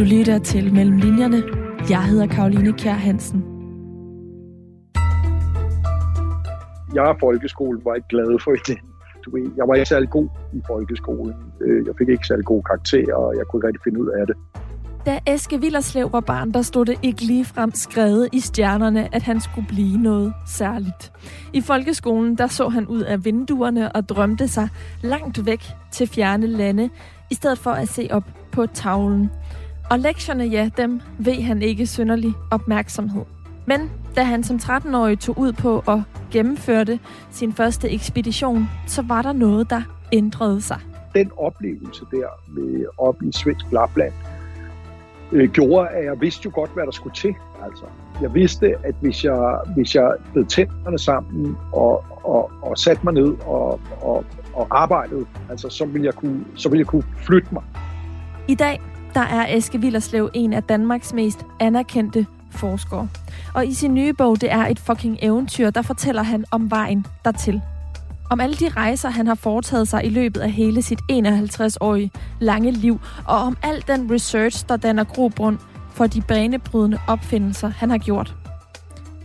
Du lytter til Mellem Linjerne. Jeg hedder Karoline Kjær Hansen. Jeg og folkeskolen var ikke glad for det. Du ved, jeg var ikke særlig god i folkeskolen. Øh, jeg fik ikke særlig gode karakterer, og jeg kunne ikke rigtig finde ud af det. Da Eske Villerslev var barn, der stod det ikke ligefrem skrevet i stjernerne, at han skulle blive noget særligt. I folkeskolen, der så han ud af vinduerne og drømte sig langt væk til fjerne lande, i stedet for at se op på tavlen. Og lektierne, ja, dem ved han ikke synderlig opmærksomhed. Men da han som 13-årig tog ud på og gennemførte sin første ekspedition, så var der noget, der ændrede sig. Den oplevelse der med op i svensk Lapland, øh, gjorde, at jeg vidste jo godt, hvad der skulle til. Altså, jeg vidste, at hvis jeg, hvis jeg blev tænderne sammen og, og, og satte mig ned og, og, og arbejdede, altså, så, ville jeg kunne, så ville jeg kunne flytte mig. I dag der er Eske Villerslev en af Danmarks mest anerkendte forskere. Og i sin nye bog, det er et fucking eventyr, der fortæller han om vejen dertil. Om alle de rejser, han har foretaget sig i løbet af hele sit 51-årige lange liv, og om al den research, der danner grobund for de banebrydende opfindelser, han har gjort.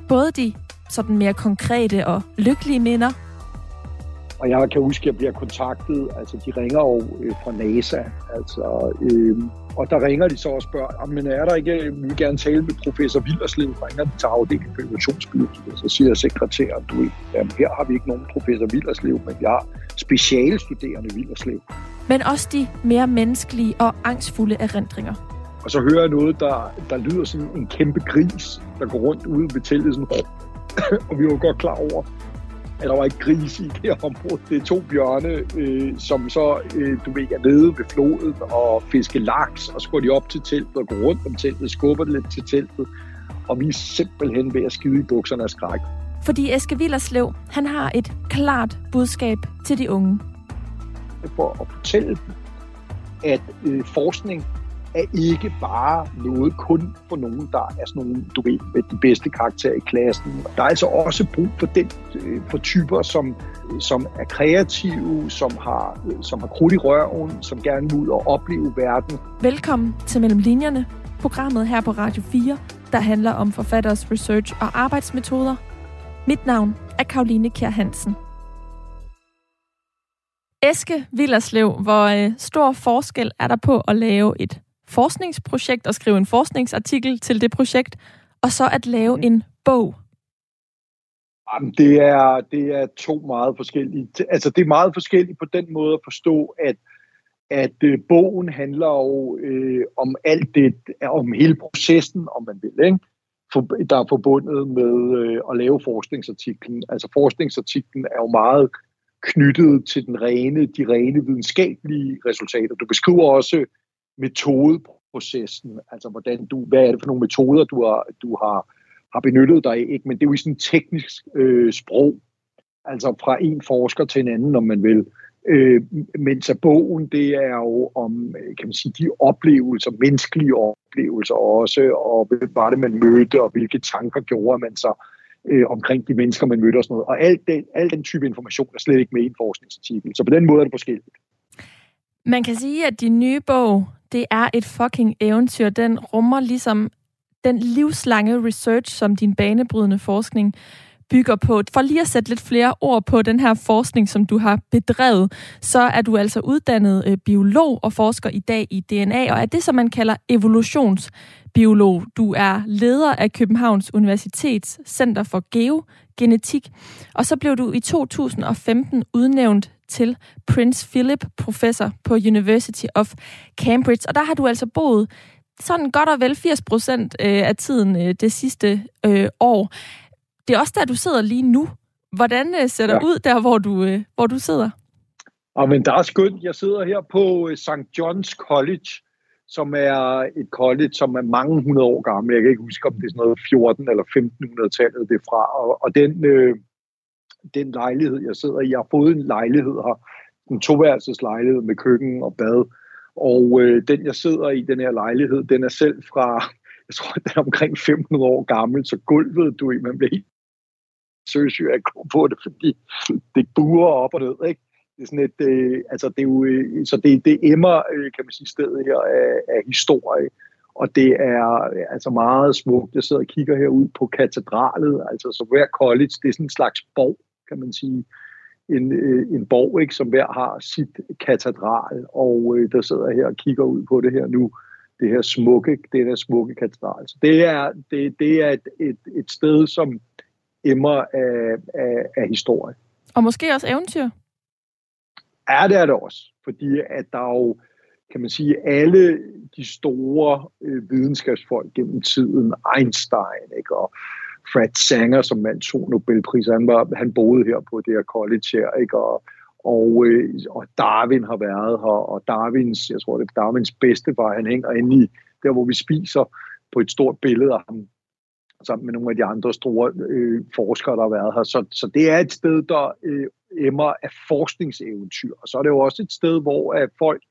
Både de sådan mere konkrete og lykkelige minder, og jeg kan huske, at jeg bliver kontaktet, altså de ringer jo øh, fra NASA, altså, øh, og der ringer de så og spørger, men er der ikke, vi vil gerne tale med professor Villerslev, ringer de til afdelingen for innovationsbiologi, så siger sekretæren, du jamen, her har vi ikke nogen professor Villerslev, men vi har specialstuderende Villerslev. Men også de mere menneskelige og angstfulde erindringer. Og så hører jeg noget, der, der lyder som en kæmpe gris, der går rundt ude ved teltet, sådan, og vi var godt klar over, at der var ikke grise i det område. Det er to bjørne, øh, som så, øh, du ved, er nede ved floden og fiske laks, og så går de op til teltet og går rundt om teltet, skubber det lidt til teltet, og vi er simpelthen ved at skide i bukserne af skræk. Fordi Eske Villerslev, han har et klart budskab til de unge. For at fortælle dem, at øh, forskning er ikke bare noget kun for nogen, der er sådan nogle, du ved, med de bedste karakterer i klassen. Der er altså også brug for, den, øh, for typer, som, som er kreative, som har, øh, som har krudt i røven, som gerne vil ud og opleve verden. Velkommen til Mellem Linjerne, programmet her på Radio 4, der handler om forfatteres research og arbejdsmetoder. Mit navn er Karoline Kjær Hansen. Eske Villerslev, hvor øh, stor forskel er der på at lave et forskningsprojekt og skrive en forskningsartikel til det projekt, og så at lave en bog? Jamen, det er, det er to meget forskellige. Altså, det er meget forskelligt på den måde at forstå, at, at øh, bogen handler jo øh, om alt det, om hele processen, om man vil, ikke? For, der er forbundet med øh, at lave forskningsartiklen. Altså, forskningsartiklen er jo meget knyttet til den rene, de rene videnskabelige resultater. Du beskriver også metodeprocessen, altså hvordan du, hvad er det for nogle metoder, du har, du har, har benyttet dig af, ikke? men det er jo i sådan teknisk øh, sprog, altså fra en forsker til en anden, om man vil. Øh, mens at bogen, det er jo om, øh, kan man sige, de oplevelser, menneskelige oplevelser også, og hvad var det, man mødte, og hvilke tanker gjorde man så øh, omkring de mennesker, man mødte og sådan noget. Og al den, al den type information er slet ikke med i en forskningsartikel. Så på den måde er det forskelligt. Man kan sige, at din nye bog, det er et fucking eventyr. Den rummer ligesom den livslange research, som din banebrydende forskning bygger på. For lige at sætte lidt flere ord på den her forskning, som du har bedrevet, så er du altså uddannet øh, biolog og forsker i dag i DNA, og er det, som man kalder evolutionsbiolog. Du er leder af Københavns Universitets Center for Geogenetik, og så blev du i 2015 udnævnt til Prince Philip, professor på University of Cambridge. Og der har du altså boet sådan godt og vel 80 procent øh, af tiden øh, det sidste øh, år. Det er også der, du sidder lige nu. Hvordan ser det ja. ud der, hvor du, hvor du sidder? Ja, men der er skønt. Jeg sidder her på St. John's College, som er et college, som er mange hundrede år gammel. Jeg kan ikke huske, om det er sådan noget 14 eller 1500-tallet det er fra. Og, og den, øh, den lejlighed, jeg sidder i. Jeg har fået en lejlighed her, en toværelses lejlighed med køkken og bad. Og øh, den, jeg sidder i, den her lejlighed, den er selv fra, jeg tror, den er omkring 1500 år gammel, så gulvet, du man bliver helt søsyg at gå på det, fordi det buer op og ned, ikke? Det er sådan et, øh, altså det er jo, øh, så det, det emmer, øh, kan man sige, stedet her af, af historie. og det er øh, altså meget smukt. Jeg sidder og kigger herud på katedralet, altså så hver college, det er sådan en slags borg, kan man sige. En, øh, en borg, ikke, som hver har sit katedral, og øh, der sidder jeg her og kigger ud på det her nu, det her smukke, det her smukke katedral. Så det er, det, det er et, et, et sted, som emmer af, af, af historie. Og måske også eventyr? Ja, det er det også. Fordi at der er jo, kan man sige, alle de store øh, videnskabsfolk gennem tiden, Einstein ikke, og Fred Sanger, som mand to Nobelpriser, han, var, han boede her på det her college her, ikke, og, og, øh, og Darwin har været her, og Darwins, jeg tror det er Darwins bedste var, han hænger inde i der, hvor vi spiser på et stort billede af ham, sammen med nogle af de andre store øh, forskere, der har været her. Så, så det er et sted, der øh, emmer af forskningseventyr. Og så er det jo også et sted, hvor at folk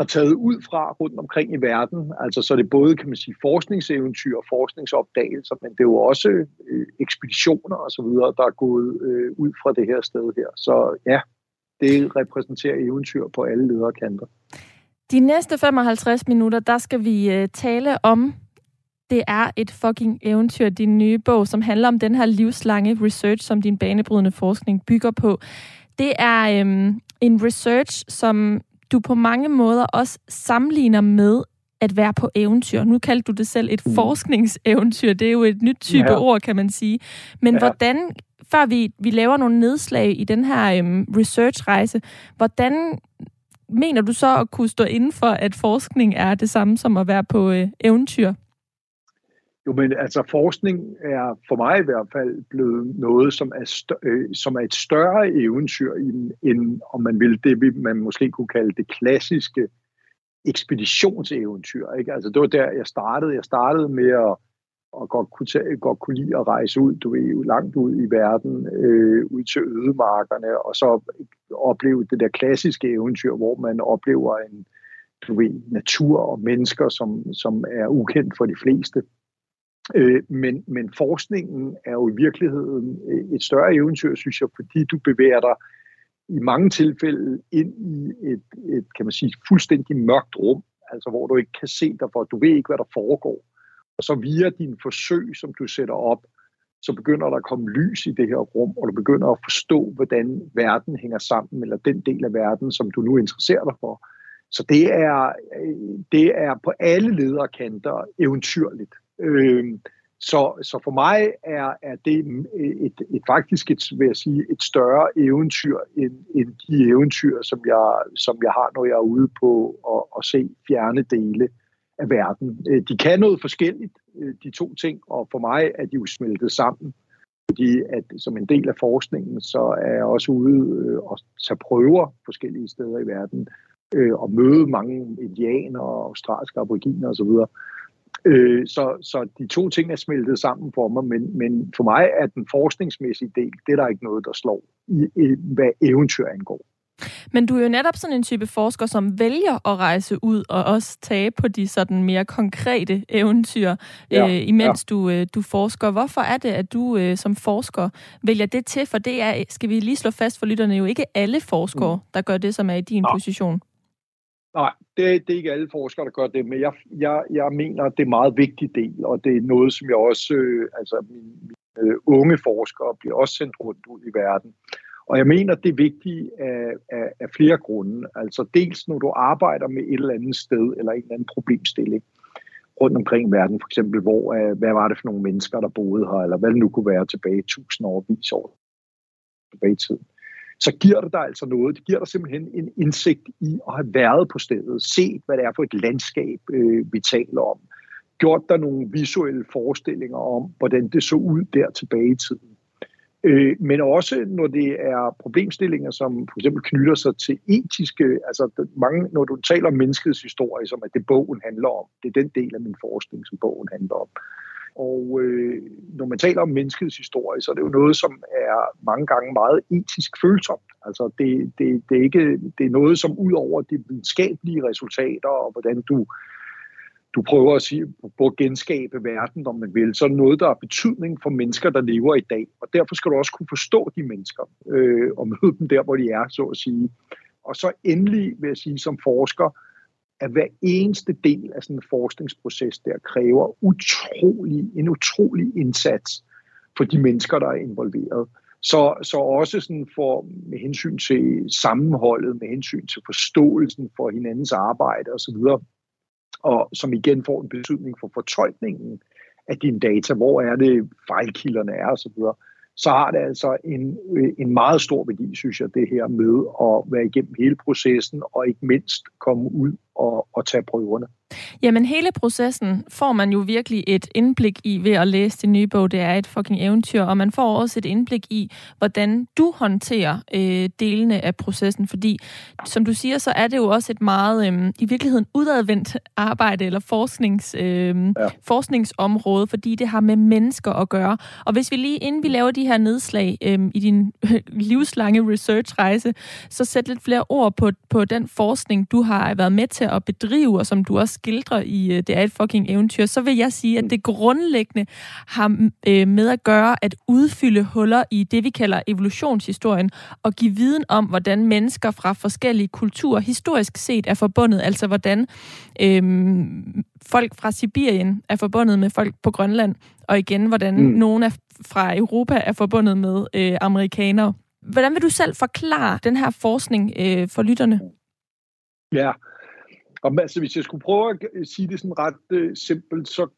har taget ud fra rundt omkring i verden. Altså så er det både, kan man sige, forskningseventyr og forskningsopdagelser, men det er jo også øh, ekspeditioner og så videre, der er gået øh, ud fra det her sted her. Så ja, det repræsenterer eventyr på alle lederkanter. De næste 55 minutter, der skal vi øh, tale om det er et fucking eventyr, din nye bog, som handler om den her livslange research, som din banebrydende forskning bygger på. Det er øhm, en research, som du på mange måder også sammenligner med at være på eventyr. Nu kaldte du det selv et mm. forskningseventyr. Det er jo et nyt type ja. ord, kan man sige. Men ja. hvordan, før vi, vi laver nogle nedslag i den her øhm, researchrejse, hvordan mener du så at kunne stå inden for, at forskning er det samme som at være på øh, eventyr? Jo, men altså forskning er for mig i hvert fald blevet noget, som er, øh, som er et større eventyr, end, end om man vil det, man måske kunne kalde det klassiske ekspeditionseventyr. Ikke? Altså det var der, jeg startede. Jeg startede med at at godt kunne, tage, godt kunne lide at rejse ud, du ved, langt ud i verden, øh, ud til ødemarkerne, og så opleve det der klassiske eventyr, hvor man oplever en, du ved, natur og mennesker, som, som er ukendt for de fleste. Øh, men, men forskningen er jo i virkeligheden øh, et større eventyr, synes jeg, fordi du bevæger dig i mange tilfælde ind i et, et kan man sige, fuldstændig mørkt rum, altså hvor du ikke kan se dig for, du ved ikke, hvad der foregår. Og så via dine forsøg, som du sætter op, så begynder der at komme lys i det her rum, og du begynder at forstå, hvordan verden hænger sammen, eller den del af verden, som du nu interesserer dig for. Så det er, øh, det er på alle lederkanter eventyrligt. Øh, så, så for mig er, er det et, et faktisk et, vil jeg sige, et større eventyr end, end de eventyr, som jeg, som jeg har, når jeg er ude på at, at se fjerne dele af verden. Øh, de kan noget forskelligt, øh, de to ting, og for mig er de jo smeltet sammen. Fordi at som en del af forskningen, så er jeg også ude øh, og tage prøver forskellige steder i verden, øh, og møde mange indianer og australske aboriginer osv., Øh, så, så de to ting er smeltet sammen for mig, men, men for mig er den forskningsmæssige del, det er der ikke noget, der slår, i, i, hvad eventyr angår. Men du er jo netop sådan en type forsker, som vælger at rejse ud og også tage på de sådan mere konkrete eventyr, ja, øh, imens ja. du, øh, du forsker. Hvorfor er det, at du øh, som forsker vælger det til? For det er, skal vi lige slå fast for lytterne, jo ikke alle forskere, mm. der gør det, som er i din ja. position. Nej, det, det er ikke alle forskere, der gør det, men jeg, jeg, jeg mener, at det er en meget vigtig del, og det er noget, som jeg også, øh, altså mine, mine unge forskere bliver også sendt rundt ud i verden. Og jeg mener, det er vigtigt af, af, af flere grunde. Altså dels, når du arbejder med et eller andet sted, eller en eller anden problemstilling rundt omkring i verden, for eksempel, hvor, øh, hvad var det for nogle mennesker, der boede her, eller hvad det nu kunne være tilbage tusind år, vis år tilbage i tiden så giver det dig altså noget. Det giver dig simpelthen en indsigt i at have været på stedet, set hvad det er for et landskab, øh, vi taler om, gjort dig nogle visuelle forestillinger om, hvordan det så ud der tilbage i tiden. Øh, men også når det er problemstillinger, som for eksempel knytter sig til etiske, altså mange, når du taler om menneskets historie, som er det bogen handler om, det er den del af min forskning, som bogen handler om. Og øh, når man taler om menneskets historie, så er det jo noget, som er mange gange meget etisk følsomt. Altså det, det, det, er, ikke, det er noget, som ud over de videnskabelige resultater og hvordan du, du prøver at sige, på at genskabe verden, om man vil, så er det noget, der har betydning for mennesker, der lever i dag. Og derfor skal du også kunne forstå de mennesker øh, og møde dem der, hvor de er, så at sige. Og så endelig vil jeg sige som forsker, at hver eneste del af sådan en forskningsproces der kræver utrolig, en utrolig indsats for de mennesker, der er involveret. Så, så også sådan for, med hensyn til sammenholdet, med hensyn til forståelsen for hinandens arbejde osv., og som igen får en betydning for fortolkningen af dine data, hvor er det fejlkilderne er osv., så, så har det altså en, øh, en meget stor værdi, synes jeg, det her med at være igennem hele processen, og ikke mindst komme ud og, og tage prøverne. Jamen hele processen får man jo virkelig et indblik i ved at læse din nye bog. Det er et fucking eventyr, og man får også et indblik i, hvordan du håndterer øh, delene af processen. Fordi, som du siger, så er det jo også et meget, øh, i virkeligheden, udadvendt arbejde eller forsknings, øh, ja. forskningsområde, fordi det har med mennesker at gøre. Og hvis vi lige, inden vi laver de her nedslag øh, i din øh, livslange researchrejse, så sæt lidt flere ord på, på den forskning, du har været med til at bedrive, og som du også skildrer i øh, Det er et fucking eventyr, så vil jeg sige, at det grundlæggende har øh, med at gøre at udfylde huller i det, vi kalder evolutionshistorien, og give viden om, hvordan mennesker fra forskellige kulturer historisk set er forbundet, altså hvordan øh, folk fra Sibirien er forbundet med folk på Grønland, og igen, hvordan mm. nogen af, fra Europa er forbundet med øh, amerikanere. Hvordan vil du selv forklare den her forskning øh, for lytterne? Ja, og altså, hvis jeg skulle prøve at sige det sådan ret øh, simpelt, så,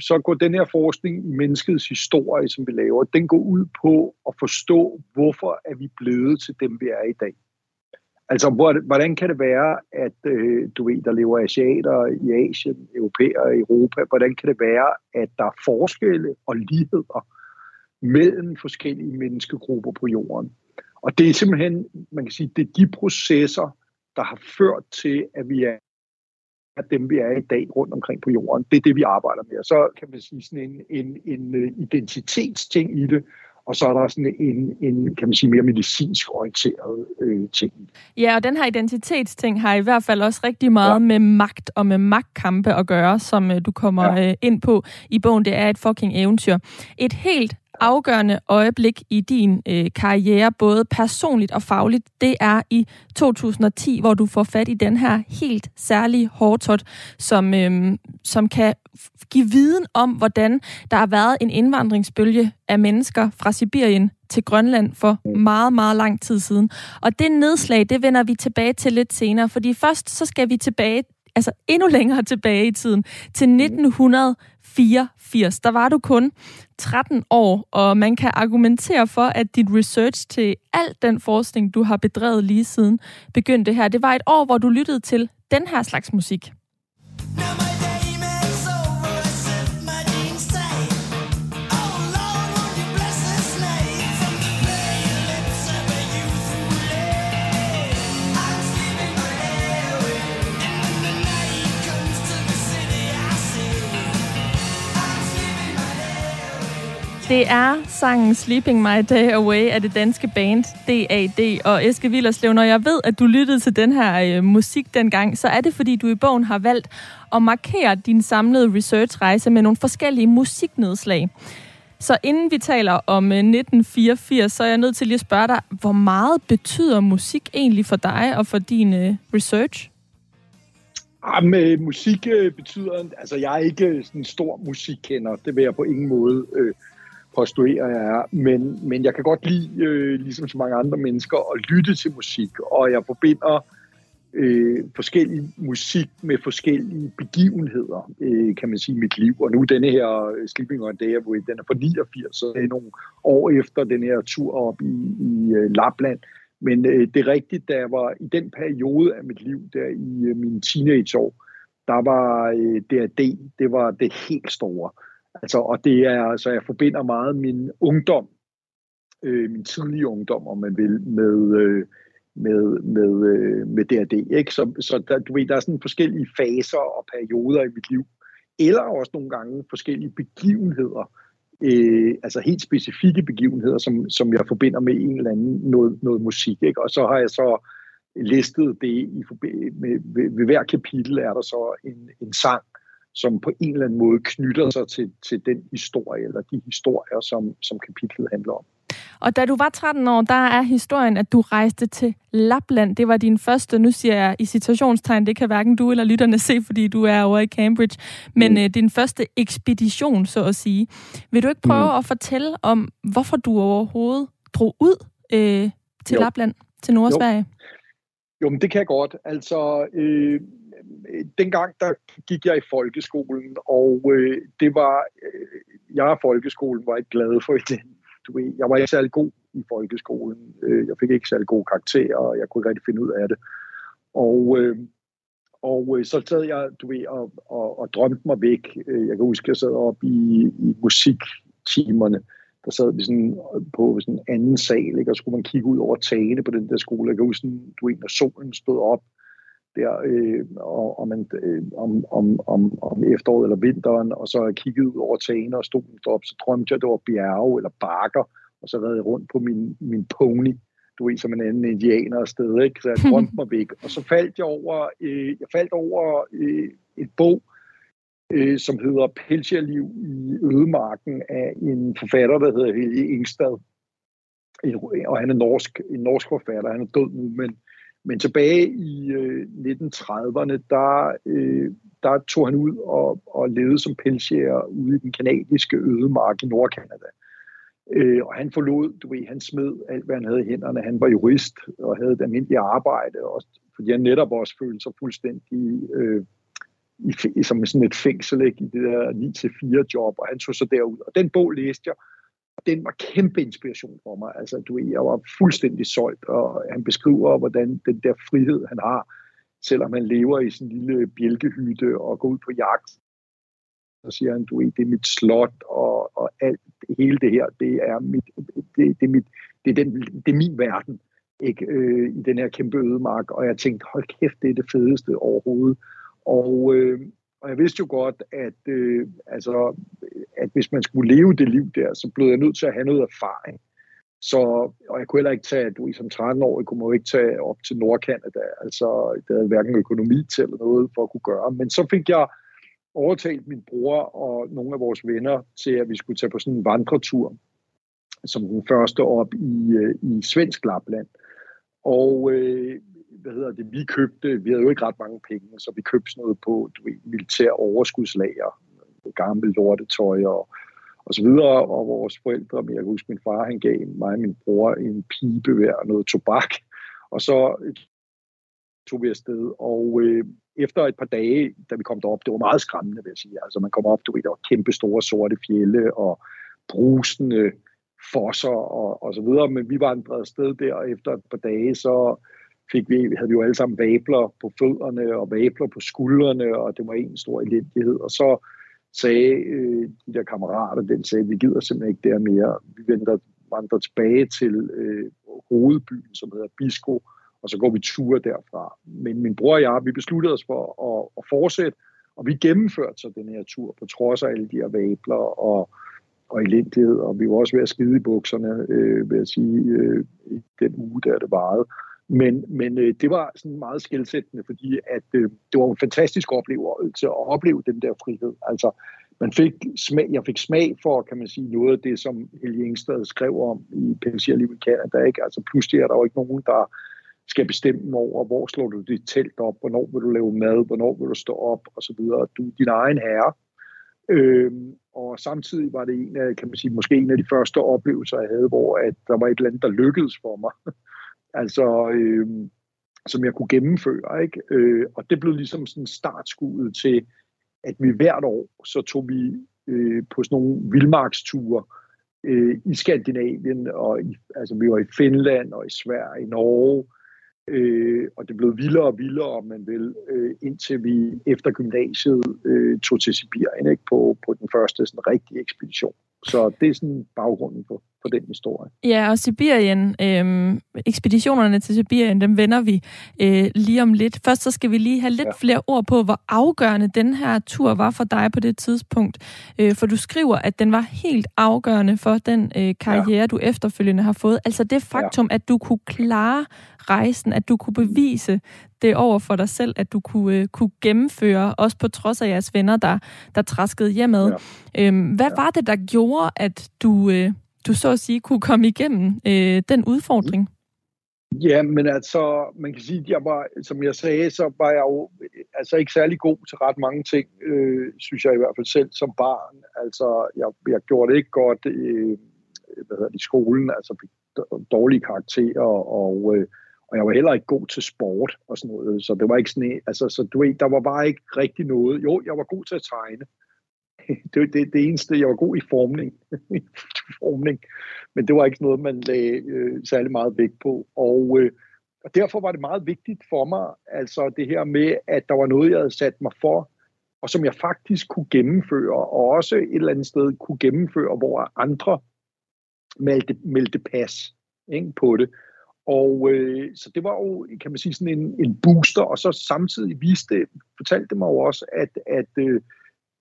så går den her forskning i menneskets historie, som vi laver, den går ud på at forstå, hvorfor er vi blevet til dem, vi er i dag. Altså, hvordan kan det være, at øh, du ved, der lever asiater i Asien, europæer i Europa, hvordan kan det være, at der er forskelle og ligheder mellem forskellige menneskegrupper på jorden? Og det er simpelthen, man kan sige, det er de processer, der har ført til, at vi er dem, vi er i dag rundt omkring på jorden. Det er det, vi arbejder med. Og så kan man sige sådan en, en, en øh, identitetsting i det, og så er der sådan en, en kan man sige, mere medicinsk orienteret øh, ting. Ja, og den her identitetsting har i hvert fald også rigtig meget ja. med magt og med magtkampe at gøre, som øh, du kommer ja. øh, ind på i bogen. Det er et fucking eventyr. Et helt afgørende øjeblik i din øh, karriere, både personligt og fagligt, det er i 2010, hvor du får fat i den her helt særlige hårdtot, som, øh, som kan give viden om, hvordan der har været en indvandringsbølge af mennesker fra Sibirien til Grønland for meget, meget lang tid siden. Og det nedslag, det vender vi tilbage til lidt senere, fordi først så skal vi tilbage altså endnu længere tilbage i tiden, til 1900 1984. Der var du kun 13 år, og man kan argumentere for, at dit research til al den forskning, du har bedrevet lige siden begyndte her, det var et år, hvor du lyttede til den her slags musik. Now Det er sangen Sleeping My Day Away af det danske band DAD. Og Eske Villerslev, når jeg ved, at du lyttede til den her øh, musik dengang, så er det, fordi du i bogen har valgt at markere din samlede researchrejse med nogle forskellige musiknedslag. Så inden vi taler om øh, 1984, så er jeg nødt til lige at spørge dig, hvor meget betyder musik egentlig for dig og for din øh, research? Ah, Jamen, musik øh, betyder, altså jeg er ikke øh, sådan en stor musikkender, det vil jeg på ingen måde øh, postuerer jeg er. Men, men jeg kan godt lide, øh, ligesom så mange andre mennesker, at lytte til musik, og jeg forbinder øh, forskellig musik med forskellige begivenheder, øh, kan man sige, i mit liv. Og nu denne her øh, Sleeping on Day Away, den er fra 89, så det er nogle år efter den her tur op i, i øh, Lapland. Men øh, det er rigtigt, da jeg var i den periode af mit liv, der i øh, mine teenageår, der var øh, DRD, det var det helt store. Altså, og det er, altså, jeg forbinder meget min ungdom, øh, min tidlige ungdom, om man vil, med, øh, med, med, øh, med DRD. Ikke? Så, så der, du ved, der er sådan forskellige faser og perioder i mit liv, eller også nogle gange forskellige begivenheder, øh, altså helt specifikke begivenheder, som, som jeg forbinder med en eller anden noget, noget musik. Ikke? Og så har jeg så listet det i med, ved, ved hver kapitel er der så en, en sang, som på en eller anden måde knytter sig til, til den historie, eller de historier, som, som kapitlet handler om. Og da du var 13 år, der er historien, at du rejste til Lapland. Det var din første, nu siger jeg i citationstegn, det kan hverken du eller lytterne se, fordi du er over i Cambridge, men mm. øh, din første ekspedition, så at sige. Vil du ikke prøve mm. at fortælle om, hvorfor du overhovedet drog ud øh, til jo. Lapland, til Nordsverige? Jo. jo, men det kan jeg godt. Altså, øh, Øh, dengang der gik jeg i folkeskolen, og øh, det var, øh, jeg og folkeskolen var ikke glad for det. Du ved, jeg var ikke særlig god i folkeskolen. Øh, jeg fik ikke særlig gode karakterer, og jeg kunne ikke rigtig finde ud af det. Og, øh, og øh, så sad jeg, du ved, og, og, og drømte mig væk. Øh, jeg kan huske, at jeg sad op i, i musiktimerne. Der sad vi sådan øh, på sådan en anden sal, ikke? og så kunne man kigge ud over tagene på den der skole. Jeg kan huske, du ved, når solen stod op, der øh, og, og man, øh, om, om, om, om efteråret eller vinteren, og så kiggede ud over tagene og stod op, så drømte jeg, det var bjerge eller bakker, og så jeg rundt på min, min pony, du ved, som en anden indianer afsted, ikke? Så jeg drømte mig væk. Og så faldt jeg over, øh, jeg faldt over øh, et bog, øh, som hedder Pelsjerliv i Ødemarken af en forfatter, der hedder Helge Ingstad. Og han er norsk, en norsk forfatter, han er død nu, men men tilbage i øh, 1930'erne, der, øh, der tog han ud og, og levede som pelsjæger ude i den kanadiske ødemark i Nordkanada. Øh, og han forlod, du ved, han smed alt, hvad han havde i hænderne. Han var jurist og havde et almindeligt arbejde, også, fordi han netop også følte sig fuldstændig øh, i, som sådan et fængsel ikke, i det der 9-4 job, og han tog så derud. Og den bog læste jeg, den var kæmpe inspiration for mig. Altså, du ved, jeg var fuldstændig solgt, og han beskriver, hvordan den der frihed, han har, selvom han lever i sin lille bjælkehytte og går ud på jagt, så siger han, du ved, det er mit slot, og, og alt, hele det her, det er, mit, det, det er, mit, det er, den, det er min verden, ikke, øh, i den her kæmpe ødemark, og jeg tænkte, hold kæft, det er det fedeste overhovedet. Og, øh, og jeg vidste jo godt, at, øh, altså, at hvis man skulle leve det liv der, så blev jeg nødt til at have noget erfaring. Så, og jeg kunne heller ikke tage, du som 13 år, jeg kunne jo ikke tage op til Nordkanada. Altså, det havde hverken økonomi til eller noget for at kunne gøre. Men så fik jeg overtalt min bror og nogle af vores venner til, at vi skulle tage på sådan en vandretur, som den første op i, øh, i Svensk Lapland. Og øh, hvad hedder det, vi købte, vi havde jo ikke ret mange penge, så vi købte sådan noget på du ved, militær overskudslager, gammelt lortetøj og, og så videre, og vores forældre, men jeg husker, min far, han gav mig og min bror en pibe hver og noget tobak, og så tog vi afsted, og øh, efter et par dage, da vi kom derop, det var meget skræmmende, vil jeg sige. Altså man kom op, du ved, der var kæmpe store sorte fjelle og brusende fosser og, og så videre, men vi vandrede afsted der, og efter et par dage, så fik vi, havde vi jo alle sammen vabler på fødderne og vabler på skuldrene, og det var en stor elendighed. Og så sagde øh, de der kammerater, den sagde, vi gider simpelthen ikke der mere. Vi venter, vandrer tilbage til øh, hovedbyen, som hedder Bisko, og så går vi ture derfra. Men min bror og jeg, vi besluttede os for at, at fortsætte, og vi gennemførte så den her tur, på trods af alle de her vabler og, og elendighed, og vi var også ved at skide i bukserne, øh, vil jeg sige, øh, i den uge, der det varede. Men, men øh, det var sådan meget skældsættende, fordi at, øh, det var en fantastisk oplevelse at opleve den der frihed. Altså, man fik smag, jeg fik smag for, kan man sige, noget af det, som Helge Engstad skrev om i Pensierliv i Canada. Ikke? Altså, pludselig er der jo ikke nogen, der skal bestemme over, hvor slår du dit telt op, hvornår vil du lave mad, hvornår vil du stå op, og så videre. Du er din egen herre. Øhm, og samtidig var det en af, kan man sige, måske en af de første oplevelser, jeg havde, hvor at der var et eller andet, der lykkedes for mig altså, øh, som jeg kunne gennemføre. Ikke? Øh, og det blev ligesom sådan startskuddet til, at vi hvert år, så tog vi øh, på sådan nogle vildmarksture øh, i Skandinavien, og i, altså vi var i Finland og i Sverige, i Norge, øh, og det blev vildere og vildere, om man vil, øh, indtil vi efter gymnasiet øh, tog til Sibirien ikke? På, på den første sådan rigtige ekspedition. Så det er sådan baggrunden for, for den historie. Ja, og Sibirien, øh, ekspeditionerne til Sibirien, dem vender vi øh, lige om lidt. Først så skal vi lige have lidt ja. flere ord på, hvor afgørende den her tur var for dig på det tidspunkt. Øh, for du skriver, at den var helt afgørende for den øh, karriere, ja. du efterfølgende har fået. Altså det faktum, ja. at du kunne klare rejsen, at du kunne bevise det over for dig selv, at du kunne, øh, kunne gennemføre, også på trods af jeres venner, der, der traskede hjemad. Ja. Øhm, hvad ja. var det, der gjorde, at du, øh, du så at sige kunne komme igennem øh, den udfordring? Ja, men altså, man kan sige, at jeg var, som jeg sagde, så var jeg jo altså ikke særlig god til ret mange ting, øh, synes jeg i hvert fald selv som barn. Altså, jeg, jeg gjorde det ikke godt øh, hvad hedder det, i skolen, altså dårlige karakterer, og, øh, og jeg var heller ikke god til sport og sådan noget, så det var ikke sådan, altså, så du ved, der var bare ikke rigtig noget. Jo, jeg var god til at tegne, det var det, det eneste, jeg var god i formning. formning. Men det var ikke noget, man lagde øh, særlig meget vægt på. Og, øh, og derfor var det meget vigtigt for mig, altså det her med, at der var noget, jeg havde sat mig for, og som jeg faktisk kunne gennemføre, og også et eller andet sted kunne gennemføre, hvor andre meldte, meldte pas ikke, på det. Og øh, så det var jo, kan man sige, sådan en, en booster, og så samtidig viste, fortalte det mig jo også, at, at øh,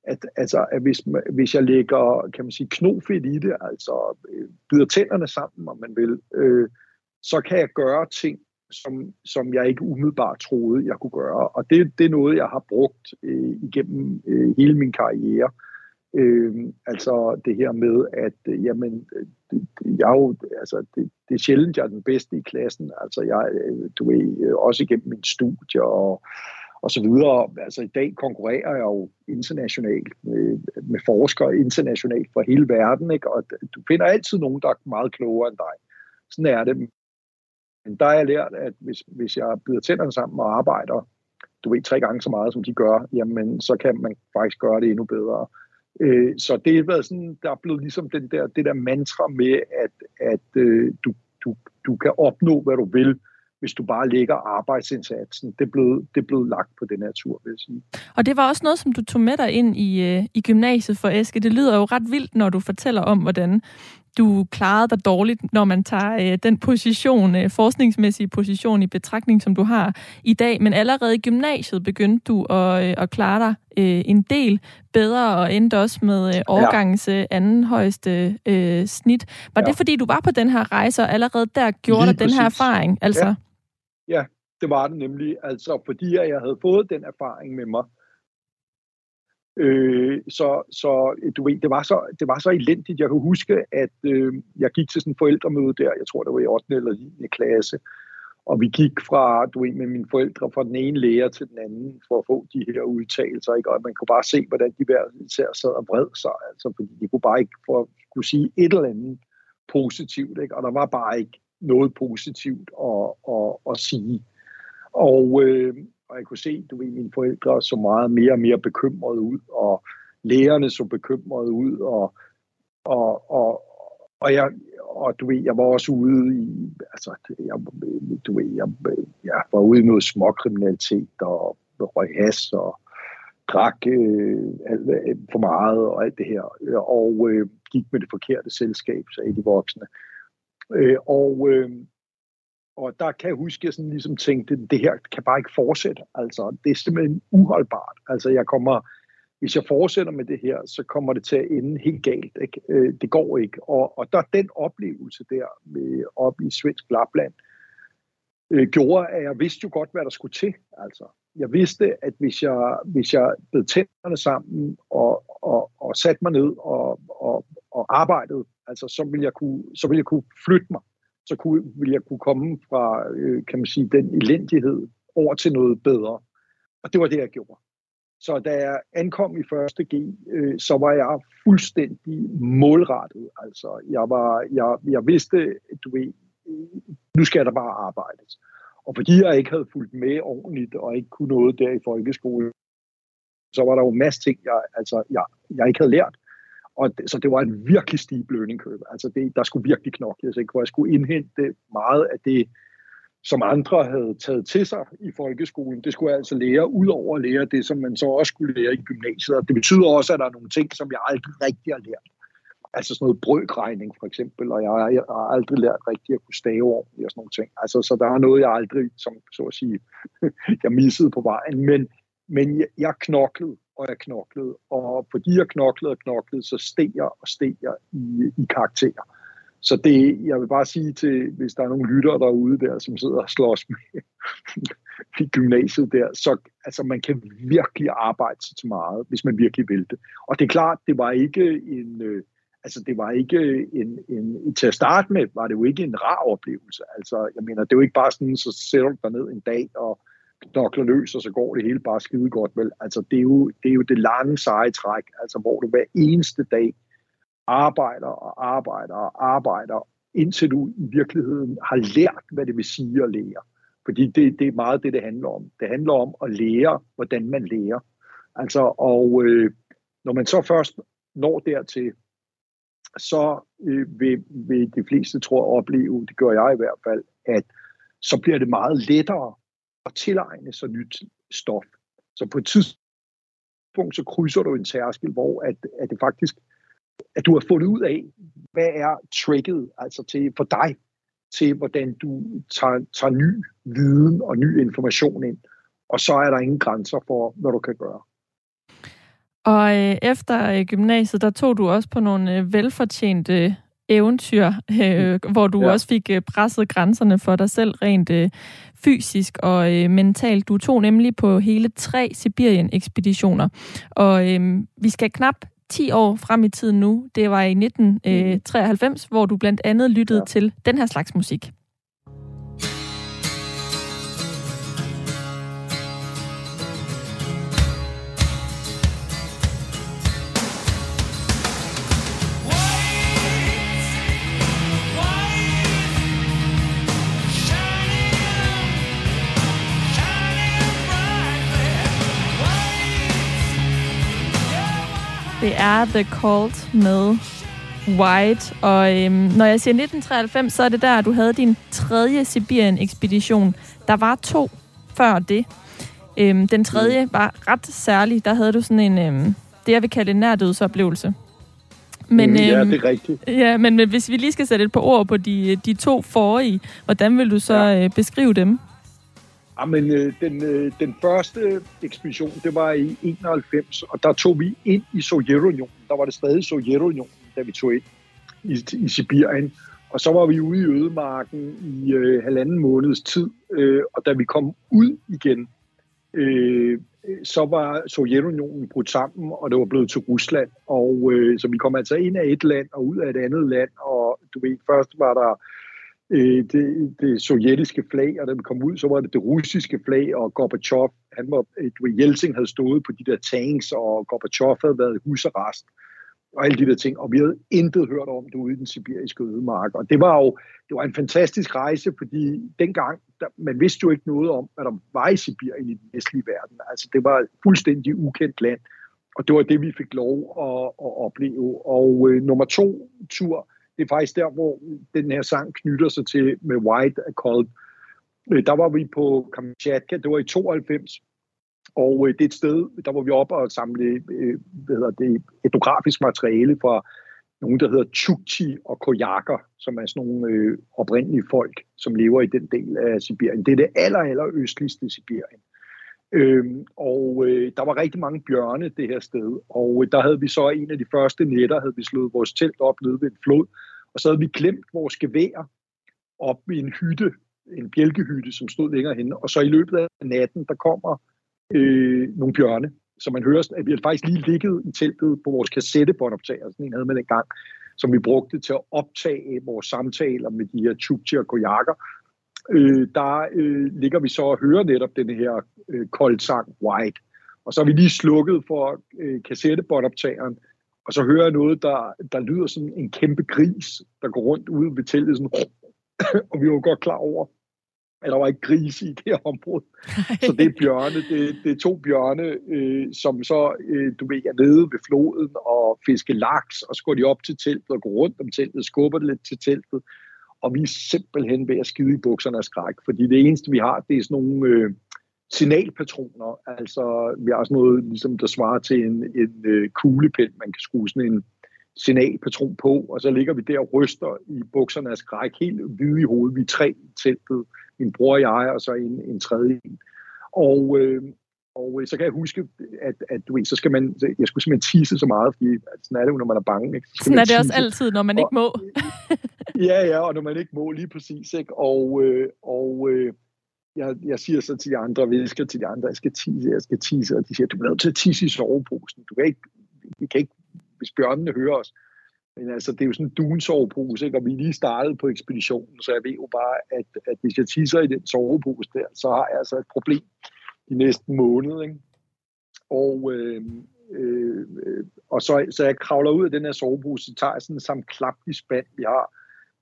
at, altså, at hvis, hvis jeg lægger, kan man sige, knofedt i det, altså øh, bider tænderne sammen, om man vil, øh, så kan jeg gøre ting, som, som jeg ikke umiddelbart troede, jeg kunne gøre. Og det, det er noget, jeg har brugt øh, igennem øh, hele min karriere. Øh, altså det her med, at øh, jamen, det, jeg jo, altså, det, det er sjældent, jeg er den bedste i klassen. Altså jeg, øh, du ved, øh, også igennem min studie og og så videre. Altså i dag konkurrerer jeg jo internationalt med, med forskere internationalt fra hele verden, ikke? og du finder altid nogen, der er meget klogere end dig. Sådan er det. Men der har jeg lært, at hvis, hvis jeg bider tænderne sammen og arbejder, du ved, tre gange så meget, som de gør, jamen så kan man faktisk gøre det endnu bedre. Øh, så det har været sådan, der er blevet ligesom den der, det der mantra med, at, at øh, du, du, du kan opnå, hvad du vil, hvis du bare lægger arbejdsindsatsen. Det er blevet, det er blevet lagt på den her tur, vil jeg sige. Og det var også noget, som du tog med dig ind i, øh, i gymnasiet for Eske. Det lyder jo ret vildt, når du fortæller om, hvordan du klarede dig dårligt, når man tager øh, den position, øh, forskningsmæssige position i betragtning, som du har i dag. Men allerede i gymnasiet begyndte du at, øh, at klare dig øh, en del bedre, og endte også med øh, årgangens ja. anden højeste øh, snit. Var ja. det, fordi du var på den her rejse, og allerede der gjorde dig den her erfaring? Altså? Ja. Ja, det var det nemlig. Altså, fordi jeg havde fået den erfaring med mig. Øh, så, så du ved, det var så, det var så elendigt. Jeg kan huske, at øh, jeg gik til sådan en forældremøde der, jeg tror, det var i 8. eller 9. klasse, og vi gik fra, du ved, med mine forældre fra den ene lærer til den anden for at få de her udtalelser, ikke? og man kunne bare se, hvordan de hver især sad og vred sig, altså, fordi de kunne bare ikke for, kunne sige et eller andet positivt, ikke? og der var bare ikke noget positivt at, at, at sige. Og, øh, og jeg kunne se, du ved, mine forældre så meget mere og mere bekymrede ud, og lærerne så bekymrede ud, og, og, og, og jeg, og du ved, jeg var også ude i, altså, jeg, du ved, jeg, jeg var ude i noget småkriminalitet, og røg has, og drak øh, alt, øh, for meget, og alt det her, og øh, gik med det forkerte selskab, sagde de voksne. Øh, og, øh, og der kan jeg huske, at jeg sådan ligesom tænkte, det her kan bare ikke fortsætte. Altså, det er simpelthen uholdbart. Altså, jeg kommer, hvis jeg fortsætter med det her, så kommer det til at ende helt galt. Ikke? Øh, det går ikke. Og, og der den oplevelse der med, op i svensk Lapland, øh, gjorde, at jeg vidste jo godt, hvad der skulle til. Altså, jeg vidste, at hvis jeg, hvis jeg bed tænderne sammen og, og, og satte mig ned og, og, og arbejdede Altså, så ville jeg kunne, så ville jeg kunne flytte mig. Så kunne, ville jeg kunne komme fra, øh, kan man sige, den elendighed over til noget bedre. Og det var det, jeg gjorde. Så da jeg ankom i første G, øh, så var jeg fuldstændig målrettet. Altså, jeg, var, jeg, jeg vidste, du ved, nu skal der bare arbejdes. Og fordi jeg ikke havde fulgt med ordentligt, og ikke kunne noget der i folkeskolen, så var der jo en masse ting, jeg, altså, jeg, jeg ikke havde lært. Og det, så det var en virkelig stiv learning curve. Altså det, der skulle virkelig knokles, altså, ikke? hvor jeg skulle indhente meget af det, som andre havde taget til sig i folkeskolen. Det skulle jeg altså lære, ud over at lære det, som man så også skulle lære i gymnasiet. Og det betyder også, at der er nogle ting, som jeg aldrig rigtig har lært. Altså sådan noget brøkregning for eksempel, og jeg, jeg har aldrig lært rigtig at kunne stave ordentligt og sådan nogle ting. Altså, så der er noget, jeg aldrig, som så at sige, jeg missede på vejen. Men, men jeg, jeg knoklede, og jeg knoklede. Og fordi jeg knoklede og knoklede, så steg jeg og steg jeg i, i karakterer. Så det, jeg vil bare sige til, hvis der er nogle lyttere derude der, som sidder og slås med i gymnasiet der, så altså, man kan virkelig arbejde sig til meget, hvis man virkelig vil det. Og det er klart, det var ikke en, øh, altså det var ikke en, en, til at starte med, var det jo ikke en rar oplevelse. Altså, jeg mener, det er jo ikke bare sådan, så sætter du dig ned en dag og knokler løs, og så går det hele bare skide godt, vel? Altså, det er jo det, er jo det lange seje træk, altså, hvor du hver eneste dag arbejder og arbejder og arbejder, indtil du i virkeligheden har lært, hvad det vil sige at lære. Fordi det, det er meget det, det handler om. Det handler om at lære, hvordan man lærer. Altså, og øh, når man så først når dertil, så øh, vil, vil de fleste, tror jeg, opleve, det gør jeg i hvert fald, at så bliver det meget lettere at tilegne sig nyt stof. Så på et tidspunkt, så krydser du en tærskel, hvor at, at det faktisk, at du har fundet ud af, hvad er tricket altså til, for dig, til hvordan du tager, tager ny viden og ny information ind. Og så er der ingen grænser for, hvad du kan gøre. Og øh, efter øh, gymnasiet, der tog du også på nogle øh, velfortjente eventyr, øh, mm. hvor du ja. også fik øh, presset grænserne for dig selv rent øh, fysisk og øh, mentalt. Du tog nemlig på hele tre Sibirien-ekspeditioner. Og øh, vi skal knap 10 år frem i tiden nu. Det var i 1993, øh, hvor du blandt andet lyttede ja. til den her slags musik. Det er The Cult med White. Og øhm, når jeg siger 1993, så er det der, du havde din tredje Sibirien-ekspedition. Der var to før det. Øhm, den tredje mm. var ret særlig. Der havde du sådan en, øhm, det jeg vil kalde en nærdødsoplevelse. Men, mm, ja, øhm, det er rigtigt. Ja, men, men hvis vi lige skal sætte et par ord på de, de to forrige, hvordan vil du så ja. øh, beskrive dem? Jamen, øh, den, øh, den første ekspedition, det var i 91, og der tog vi ind i Sovjetunionen. Der var det stadig Sovjetunionen, da vi tog ind i, i Sibirien. Og så var vi ude i ødemarken i øh, halvanden måneds tid, øh, og da vi kom ud igen, øh, så var Sovjetunionen brudt sammen, og det var blevet til Rusland. Og øh, så vi kom altså ind af et land og ud af et andet land, og du ved, først var der øh, det, det sovjetiske flag, og da vi kom ud, så var det det russiske flag, og Gorbachev, han var, øh, du ved, Yeltsin havde stået på de der tanks, og Gorbachev havde været husarrest, og alle de der ting, og vi havde intet hørt om det ude i den sibiriske ødemark, og det var jo det var en fantastisk rejse, fordi dengang, der, man vidste jo ikke noget om, hvad der var i Sibirien i den vestlige verden, altså det var et fuldstændig ukendt land, og det var det, vi fik lov at, at opleve, og øh, nummer to tur, det er faktisk der, hvor den her sang knytter sig til med White Cold. Øh, der var vi på Kamchatka, det var i 92, og øh, det er et sted, der var vi oppe og samle øh, hvad hedder det, etnografisk materiale fra nogen, der hedder Chukchi og Koyaker, som er sådan nogle øh, oprindelige folk, som lever i den del af Sibirien. Det er det aller, aller østligste Sibirien. Øhm, og øh, der var rigtig mange bjørne det her sted, og øh, der havde vi så en af de første nætter, havde vi slået vores telt op nede ved en flod, og så havde vi glemt vores gevær op i en hytte, en bjælkehytte, som stod længere henne. Og så i løbet af natten, der kommer øh, nogle bjørne, så man hører, at vi havde faktisk lige ligget i teltet på vores kassettebåndoptager, sådan en havde man engang, som vi brugte til at optage vores samtaler med de her tjukti og kojakker. Øh, der øh, ligger vi så og hører netop den her øh, koldsang White. Og så har vi lige slukket for øh, kassettebåndoptageren, og så hører jeg noget, der, der lyder som en kæmpe gris, der går rundt ude ved teltet, sådan, og vi var godt klar over, at der var ikke gris i det her område. Så det er bjørne, det, det er to bjørne, øh, som så, øh, du ved, er nede ved floden og fiske laks, og så går de op til teltet og går rundt om teltet, skubber det lidt til teltet, og vi er simpelthen ved at skide i bukserne af skræk, fordi det eneste, vi har, det er sådan nogle... Øh, signalpatroner, altså vi har sådan noget, ligesom, der svarer til en, en øh, kuglepind, man kan skrue sådan en signalpatron på, og så ligger vi der og ryster i bukserne af skræk, helt hvide i hovedet. Vi er tre i teltet, min bror og jeg, og så en, en tredje en. Og, øh, og så kan jeg huske, at, at du ved, så skal man, jeg skulle simpelthen tisse så meget, fordi sådan er det jo, når man er bange. Ikke? Så sådan er det også altid, når man ikke må. ja, ja, og når man ikke må, lige præcis. Ikke? Og, øh, og øh, jeg, jeg siger så til de andre, visker til de andre, jeg skal tisse, jeg skal tisse, og de siger, du er nødt til at tisse i soveposen. Du kan ikke, vi kan ikke, hvis bjørnene hører os. Men altså, det er jo sådan en dunsovepose, ikke? og vi lige startet på ekspeditionen, så jeg ved jo bare, at, at hvis jeg tisser i den sovepose der, så har jeg altså et problem de næste måned. Ikke? Og, øh, øh, og så, så jeg kravler ud af den her sovepose, så tager jeg sådan en sammenklaplig spand, vi har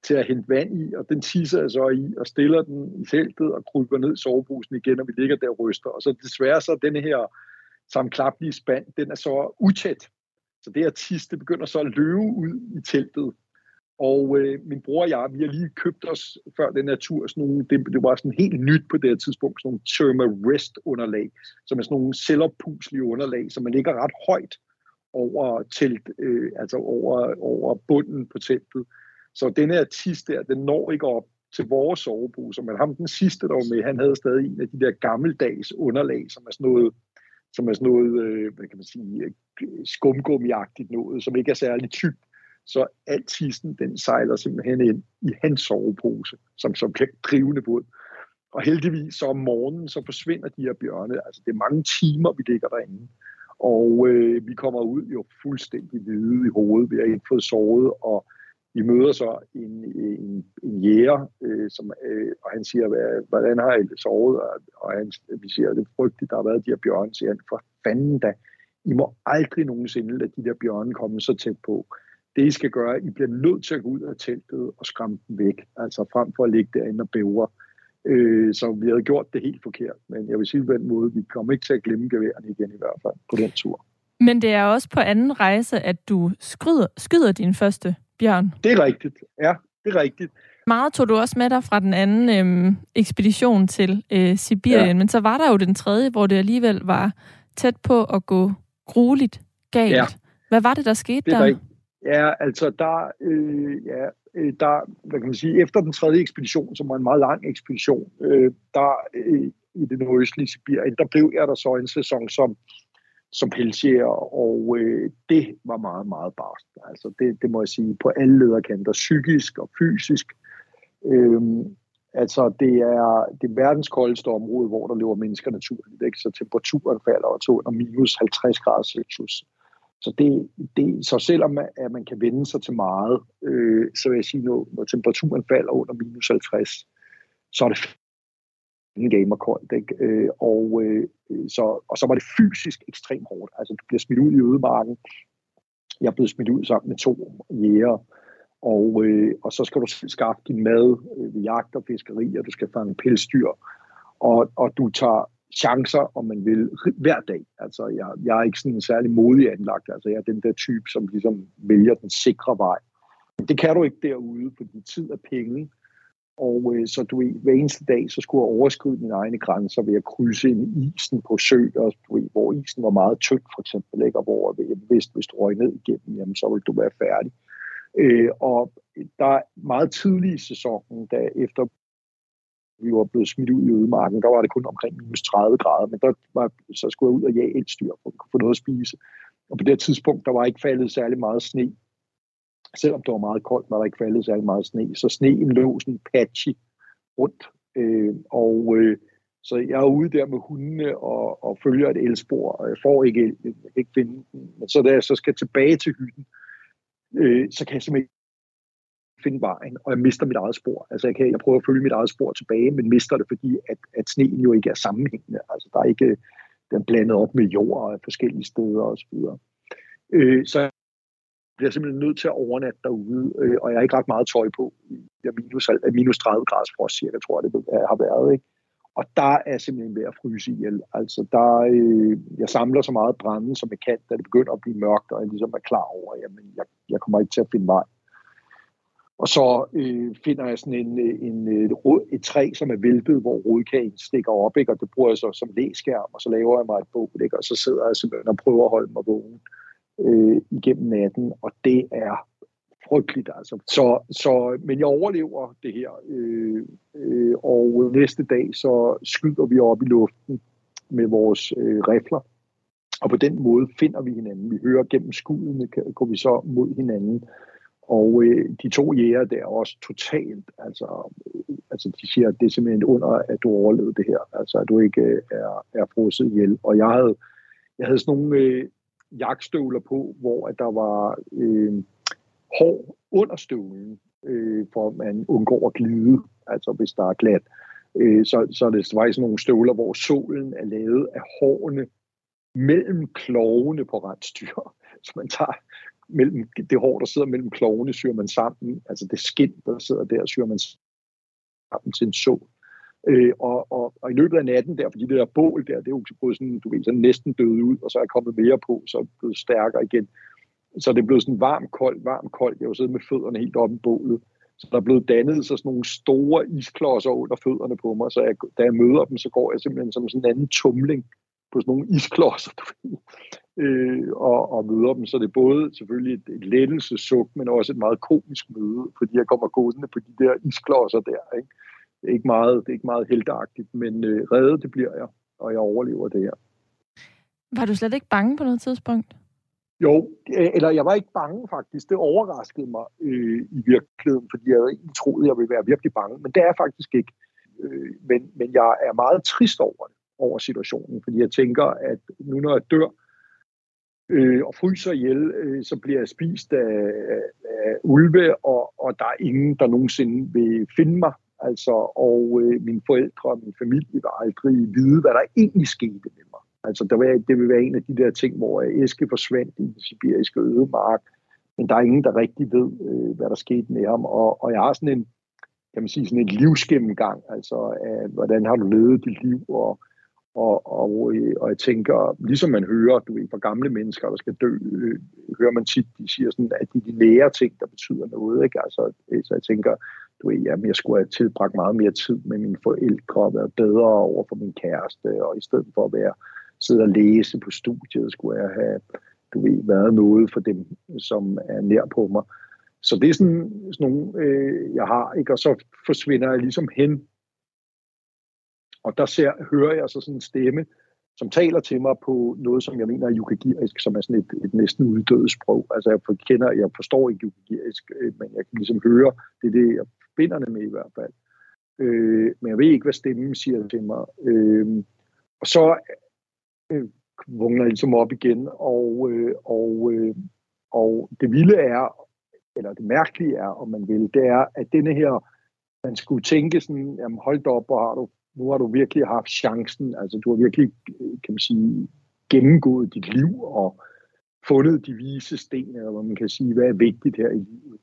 til at hente vand i, og den tisser jeg så i, og stiller den i feltet og kryber ned i soveposen igen, og vi ligger der og ryster. Og så desværre så denne her sammenklaplige spand, den er så utæt. Så det her tis, det begynder så at løbe ud i teltet. Og øh, min bror og jeg, vi har lige købt os før den her tur, sådan nogle, det, det var sådan helt nyt på det her tidspunkt, sådan nogle Thermarest underlag, som er sådan nogle selvoppuslige underlag, som man ligger ret højt over telt, øh, altså over, over bunden på teltet. Så den her tis der, den når ikke op til vores sovepose, men ham den sidste, der var med, han havde stadig en af de der gammeldags underlag, som er sådan noget, som er sådan noget, øh, hvad kan man sige, skumgummiagtigt noget, som ikke er særlig tykt så al tissen, den sejler simpelthen ind i hans sovepose, som, som bliver drivende båd. Og heldigvis så om morgenen, så forsvinder de her bjørne. Altså det er mange timer, vi ligger derinde. Og øh, vi kommer ud jo fuldstændig hvide i hovedet. Vi har ikke fået sovet, og vi møder så en, en, en jæger, øh, som, øh, og han siger, hvad, hvordan har I sovet? Og, og han, vi siger, det er frygteligt, der har været de her bjørne, siger han, for fanden da, I må aldrig nogensinde lade de der bjørne komme så tæt på. Det I skal gøre, I bliver nødt til at gå ud af teltet og skræmme dem væk, altså frem for at ligge derinde og bævre. Øh, så vi havde gjort det helt forkert, men jeg vil sige på den måde, vi kommer ikke til at glemme geværerne igen i hvert fald på den tur. Men det er også på anden rejse, at du skyder, skyder din første bjørn. Det er rigtigt, ja, det er rigtigt. Meget tog du også med dig fra den anden øhm, ekspedition til øh, Sibirien, ja. men så var der jo den tredje, hvor det alligevel var tæt på at gå grueligt galt. Ja. Hvad var det, der skete det der? Rigtigt. Ja, altså der, øh, ja, øh, der, hvad kan man sige, efter den tredje ekspedition, som var en meget lang ekspedition, øh, der øh, i det nordøstlige Sibirien, der blev jeg der så en sæson som som pelsjæger, og øh, det var meget, meget barst. Altså det, det må jeg sige, på alle lederkanter, psykisk og fysisk. Øh, altså det er det verdens koldeste område, hvor der lever mennesker naturligt, ikke? så temperaturen falder til under minus 50 grader Celsius. Så, det, det, så selvom man, at man kan vende sig til meget, øh, så vil jeg sige, når, når temperaturen falder under minus 50, så er det en gamer koldt. Ikke? Øh, og, øh, så, og så var det fysisk ekstremt hårdt. Altså, du bliver smidt ud i ødemarken. Jeg blev smidt ud sammen med to jæger. Og, øh, og så skal du skaffe din mad øh, ved jagt og fiskeri, og du skal fange pelsdyr. Og, og du tager chancer, om man vil, hver dag. Altså, jeg, jeg er ikke sådan en særlig modig anlagt. Altså, jeg er den der type, som ligesom vælger den sikre vej. Men det kan du ikke derude, fordi tid er penge. Og øh, så du hver eneste dag, så skulle jeg overskride mine egne grænser ved at krydse ind i isen på søer, du ved, hvor isen var meget tynd for eksempel, ikke? og hvor øh, jeg vidste, hvis du røg ned igennem, jamen, så ville du være færdig. Øh, og der er meget tidlig i sæsonen, da efter vi var blevet smidt ud i ødemarken, der var det kun omkring minus 30 grader, men der var, så skulle jeg ud og jage et styr for at få noget at spise. Og på det tidspunkt, der var ikke faldet særlig meget sne, selvom det var meget koldt, var der ikke faldet særlig meget sne, så sneen lå sådan patchy rundt. Øh, og øh, så jeg er ude der med hundene og, og følger et elspor, og jeg får ikke jeg ikke finde den. Men så da jeg så skal tilbage til hytten, øh, så kan jeg simpelthen finde vejen, og jeg mister mit eget spor. Altså jeg, kan, jeg prøver at følge mit eget spor tilbage, men mister det, fordi at, at sneen jo ikke er sammenhængende. Altså der er ikke den er blandet op med jord af forskellige steder osv. Øh, så bliver simpelthen nødt til at overnatte derude, øh, og jeg har ikke ret meget tøj på. Jeg minus, minus 30 grader frost, cirka, tror jeg, det har været. Ikke? Og der er simpelthen ved at fryse ihjel. Altså, der, øh, jeg samler så meget brænde, som jeg kan, da det begynder at blive mørkt, og jeg ligesom er klar over, at jamen, jeg, jeg kommer ikke til at finde vej. Og så øh, finder jeg sådan en, øh, en, øh, et, et træ, som er væltet, hvor rodkagen stikker op, ikke? og det bruger jeg så som læskærm, og så laver jeg mig et bog, ikke? og så sidder jeg simpelthen og prøver at holde mig vågen øh, igennem natten, og det er frygteligt altså. Så, så, men jeg overlever det her, øh, øh, og næste dag så skyder vi op i luften med vores øh, rifler, og på den måde finder vi hinanden. Vi hører gennem skuddene, går vi så mod hinanden. Og øh, de to jæger der er også totalt, altså, altså de siger, at det er simpelthen under, at du overlevede det her, altså at du ikke øh, er, er frosset ihjel. Og jeg havde, jeg havde sådan nogle, øh, jagtstøvler på, hvor at der var øh, hår under støvlen, øh, for at man undgår at glide, altså hvis der er glat. Øh, så, så er det faktisk nogle støvler, hvor solen er lavet af hårene mellem klovene på rensdyr. Så man tager mellem, det hår, der sidder mellem klovene, syr man sammen. Altså det skind, der sidder der, syr man sammen til en så. Øh, og, og, og, i løbet af natten der, fordi det der bål der, det er jo gået sådan, du ved, sådan næsten døde ud, og så er kommet mere på, så er blevet stærkere igen. Så det er blevet sådan varm, koldt, varm, koldt. Jeg har jo siddet med fødderne helt oppe i bålet. Så der er blevet dannet så sådan nogle store isklodser under fødderne på mig, så jeg, da jeg møder dem, så går jeg simpelthen som sådan en anden tumling på sådan nogle isklodser, øh, og, og møder dem. Så det er både selvfølgelig et, et lettelsesuk, men også et meget komisk møde, fordi jeg kommer gående på de der isklodser der. Ikke? Det, er ikke meget, det er ikke meget heldagtigt, men øh, reddet det bliver jeg, og jeg overlever det her. Var du slet ikke bange på noget tidspunkt? Jo, eller jeg var ikke bange faktisk. Det overraskede mig øh, i virkeligheden, fordi jeg havde egentlig troet, jeg ville være virkelig bange. Men det er jeg faktisk ikke. Øh, men, men jeg er meget trist over det, over situationen, fordi jeg tænker, at nu når jeg dør øh, øh, og fryser ihjel, øh, så bliver jeg spist af, af, ulve, og, og der er ingen, der nogensinde vil finde mig. Altså, og øh, mine forældre og min familie vil aldrig vide, hvad der egentlig skete med mig. Altså, der vil, det vil være en af de der ting, hvor øh, Eske forsvandt i den sibiriske ødemark, men der er ingen, der rigtig ved, øh, hvad der skete med ham. Og, og jeg har sådan en, kan man sige, sådan en livsgennemgang, altså af, hvordan har du levet dit liv, og, og, og, øh, og jeg tænker, ligesom man hører, du ved, fra gamle mennesker, der skal dø, øh, hører man tit, de siger sådan, at det er de nære ting, der betyder noget, ikke? Altså, øh, så jeg tænker, du ved, jamen, jeg skulle have tilbragt meget mere tid med mine forældre, og været bedre over for min kæreste, og i stedet for at være sidde og læse på studiet, skulle jeg have du ved, været noget for dem, som er nær på mig. Så det er sådan, sådan nogle, øh, jeg har, ikke? og så forsvinder jeg ligesom hen. Og der ser, hører jeg så sådan en stemme, som taler til mig på noget, som jeg mener er yukagirisk, som er sådan et, et næsten uddødet sprog. Altså jeg kender, jeg forstår ikke yukagirisk, øh, men jeg kan ligesom høre, det er det, jeg finder det med i hvert fald. Øh, men jeg ved ikke, hvad stemmen siger til mig. Øh, og så øh, vågner jeg ligesom op igen, og, øh, og, øh, og det vilde er, eller det mærkelige er, om man vil, det er, at denne her, man skulle tænke sådan, jamen hold op, hvor har du, nu har du virkelig haft chancen, altså du har virkelig, kan man sige, gennemgået dit liv og fundet de vise sten, eller hvad man kan sige, hvad er vigtigt her i livet.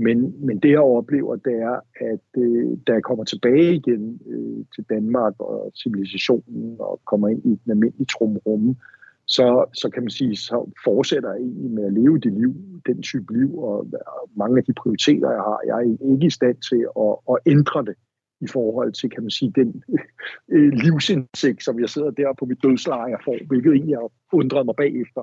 Men, men det jeg oplever, det er, at øh, da jeg kommer tilbage igen øh, til Danmark og civilisationen og kommer ind i den almindelige trumrumme, så, så kan man sige, så fortsætter jeg egentlig med at leve det liv, den type liv, og, og mange af de prioriteter, jeg har, jeg er ikke i stand til at, at ændre det i forhold til, kan man sige, den øh, livsindsigt, som jeg sidder der på mit dødsleje jeg får, hvilket egentlig har undret mig bagefter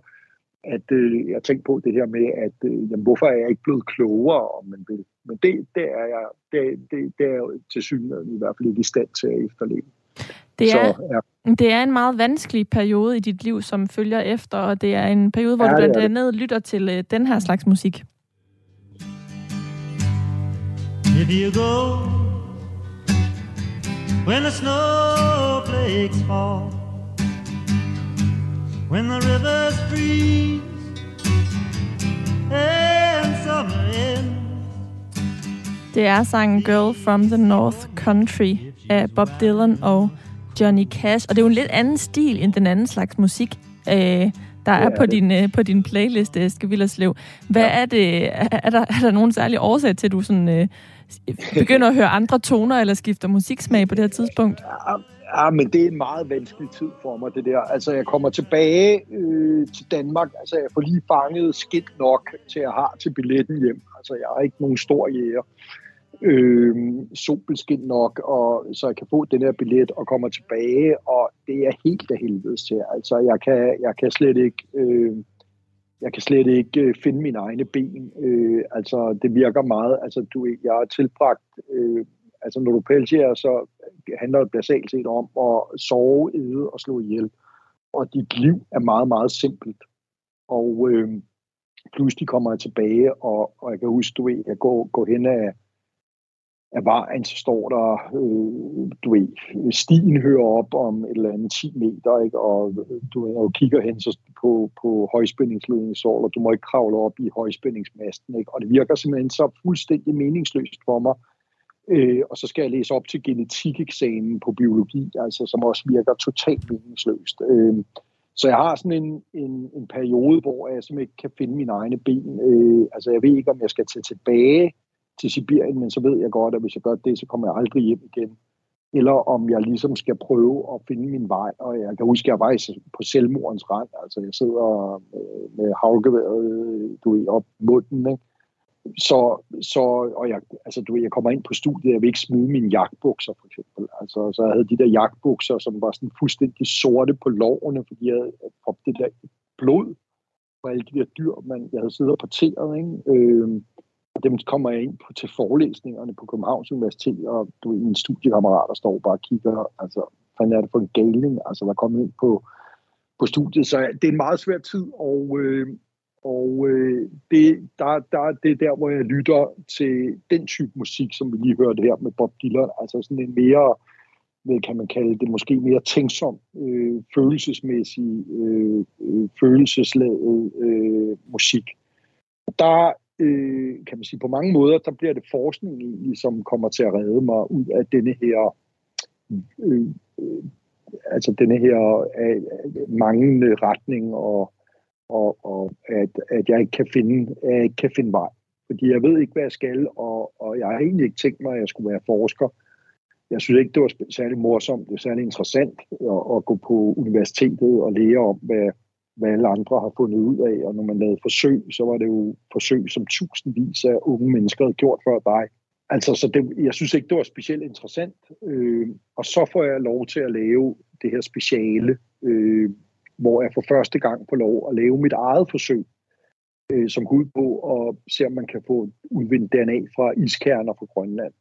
at øh, jeg tænkte på det her med, at øh, jamen, hvorfor er jeg ikke blevet klogere, om man vil. Men det, det er jeg, det, det, det er jeg til synligheden i hvert fald ikke i stand til at efterleve. Det er, Så, ja. det er en meget vanskelig periode i dit liv, som følger efter, og det er en periode, hvor ja, du blandt andet lytter til øh, den her slags musik. If you go when the snowflakes fall when the rivers freeze and summer ends. Det er sangen Girl from the North Country af Bob Dylan og Johnny Cash. Og det er jo en lidt anden stil end den anden slags musik, øh, der er, er på, din, øh, på din playlist, Eske Villerslev. Hvad ja. er det? Er der, er der nogen særlig årsag til, at du sådan, øh, begynder at høre andre toner eller skifter musiksmag på det her tidspunkt? Ja, Ja, men det er en meget vanskelig tid for mig, det der. Altså, jeg kommer tilbage øh, til Danmark. Altså, jeg får lige fanget skidt nok til at have til billetten hjem. Altså, jeg har ikke nogen stor jæger. Øh, solbeskind nok, og så jeg kan få den her billet og kommer tilbage, og det er helt af helvedes til. Altså, jeg kan, jeg kan slet ikke... Øh, jeg kan slet ikke øh, finde mine egne ben. Øh, altså, det virker meget... Altså, du, jeg har tilbragt øh, Altså når du peltier, så handler det basalt set om at sove, æde og slå ihjel. Og dit liv er meget, meget simpelt. Og øh, pludselig kommer jeg tilbage, og, og jeg kan huske, du ved, jeg går, går hen af, af vejen, så står der, øh, du ved, stien hører op om et eller andet 10 meter, ikke? og øh, du ved, og kigger hen så på, på højspændingsledningsål, og du må ikke kravle op i højspændingsmasten, ikke? og det virker simpelthen så fuldstændig meningsløst for mig, øh, og så skal jeg læse op til genetikeksamen på biologi, altså som også virker totalt meningsløst. Øh, så jeg har sådan en, en, en periode, hvor jeg simpelthen ikke kan finde mine egne ben. Øh, altså jeg ved ikke, om jeg skal tage tilbage til Sibirien, men så ved jeg godt, at hvis jeg gør det, så kommer jeg aldrig hjem igen. Eller om jeg ligesom skal prøve at finde min vej. Og jeg kan huske, at jeg var på selvmordens rand. Altså jeg sidder med havlgeværet, du ved, op munden, ikke? Så, så og jeg, altså, du ved, jeg kommer ind på studiet, jeg vil ikke smide mine jagtbukser, for eksempel. Altså, så jeg havde de der jagtbukser, som var sådan fuldstændig sorte på lårene, fordi jeg havde fået det der blod fra alle de der dyr, man, jeg havde siddet og parteret, ikke? Øh, og dem kommer jeg ind på, til forelæsningerne på Københavns Universitet, og du er en studiekammerat, der står bare og kigger, altså, hvad er det for en galning, altså, der er kommet ind på, på studiet. Så det er en meget svær tid, og, øh, og øh, det, der, der, det er der, hvor jeg lytter til den type musik, som vi lige hørte her med Bob Dylan, altså sådan en mere, hvad kan man kalde det, måske mere tænksom, øh, følelsesmæssig, øh, øh, følelsesladet øh, musik. Der øh, kan man sige, på mange måder, der bliver det forskning egentlig, som kommer til at redde mig ud af denne her, øh, øh, altså denne her øh, manglende retning, og, og, og at, at jeg ikke kan finde, jeg ikke kan finde vej. Fordi jeg ved ikke, hvad jeg skal, og, og jeg har egentlig ikke tænkt mig, at jeg skulle være forsker. Jeg synes ikke, det var særlig morsomt, det var særlig interessant at, at gå på universitetet og lære om, hvad, hvad alle andre har fundet ud af, og når man lavede forsøg, så var det jo forsøg, som tusindvis af unge mennesker havde gjort før dig. Altså, så det, jeg synes ikke, det var specielt interessant. Øh, og så får jeg lov til at lave det her speciale, øh, hvor jeg for første gang får lov at lave mit eget forsøg, øh, som går ud på at se, om man kan få udvindet DNA fra iskerner fra Grønland.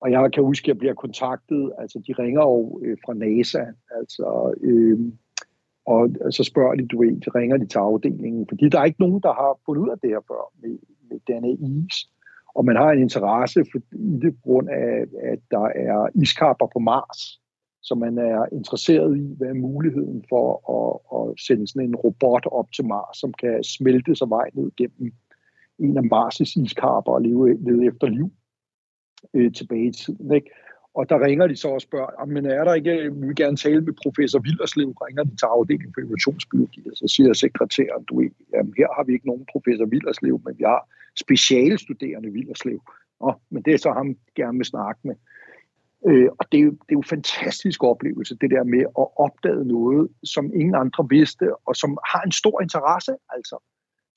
Og jeg kan huske, at jeg bliver kontaktet, altså de ringer jo øh, fra NASA, altså øh, og så spørger de, du ved, ringer de til afdelingen, fordi der er ikke nogen, der har fundet ud af det her før med, med denne is. Og man har en interesse for, i det grund af, at der er iskapper på Mars, så man er interesseret i, hvad er muligheden for at, at sende sådan en robot op til Mars, som kan smelte sig vej ned gennem en af Mars' iskapper og leve, leve efter liv øh, tilbage i tiden. Ikke? Og der ringer de så og spørger, men er der ikke, øh, vi vil gerne tale med professor Villerslev, ringer de til afdelingen for evolutionsbiologi, og så siger sekretæren, du jamen her har vi ikke nogen professor Villerslev, men vi har specialstuderende Villerslev. Nå, men det er så ham gerne vil snakke med. Øh, og det er, jo, det er jo en fantastisk oplevelse, det der med at opdage noget, som ingen andre vidste, og som har en stor interesse, altså.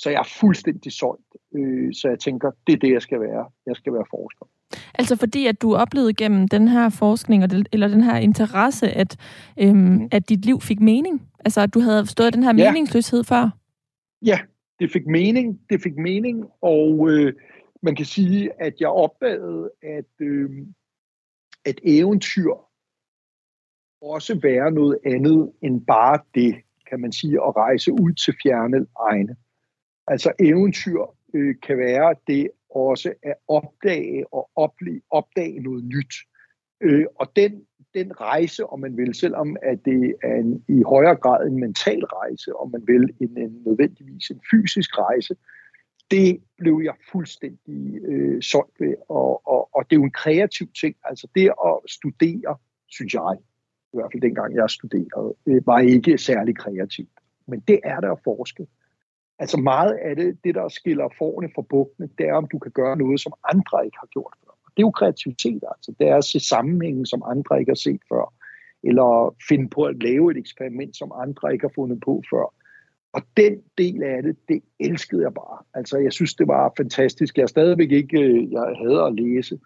Så jeg er fuldstændig solgt. Øh, så jeg tænker, det er det, jeg skal være. Jeg skal være forsker. Altså fordi, at du oplevede gennem den her forskning, eller den her interesse, at, øhm, at dit liv fik mening? Altså at du havde forstået den her ja. meningsløshed før? Ja, det fik mening. Det fik mening, og øh, man kan sige, at jeg opdagede, at, øh, at eventyr også være noget andet end bare det, kan man sige, at rejse ud til fjerne egne. Altså eventyr øh, kan være det også at opdage og opleve, opdage noget nyt. Øh, og den, den rejse, om man vil, selvom at det er en, i højere grad en mental rejse, om man vil, en, en nødvendigvis en fysisk rejse, det blev jeg fuldstændig øh, solgt ved. Og, og, og det er jo en kreativ ting. Altså det at studere, synes jeg, i hvert fald dengang jeg studerede, øh, var ikke særlig kreativt. Men det er der at forske. Altså meget af det, det der skiller forne fra bukkene, det er, om du kan gøre noget, som andre ikke har gjort før. Og Det er jo kreativitet, altså. Det er at se sammenhængen, som andre ikke har set før. Eller finde på at lave et eksperiment, som andre ikke har fundet på før. Og den del af det, det elskede jeg bare. Altså, jeg synes, det var fantastisk. Jeg er stadigvæk ikke, øh, jeg havde at læse.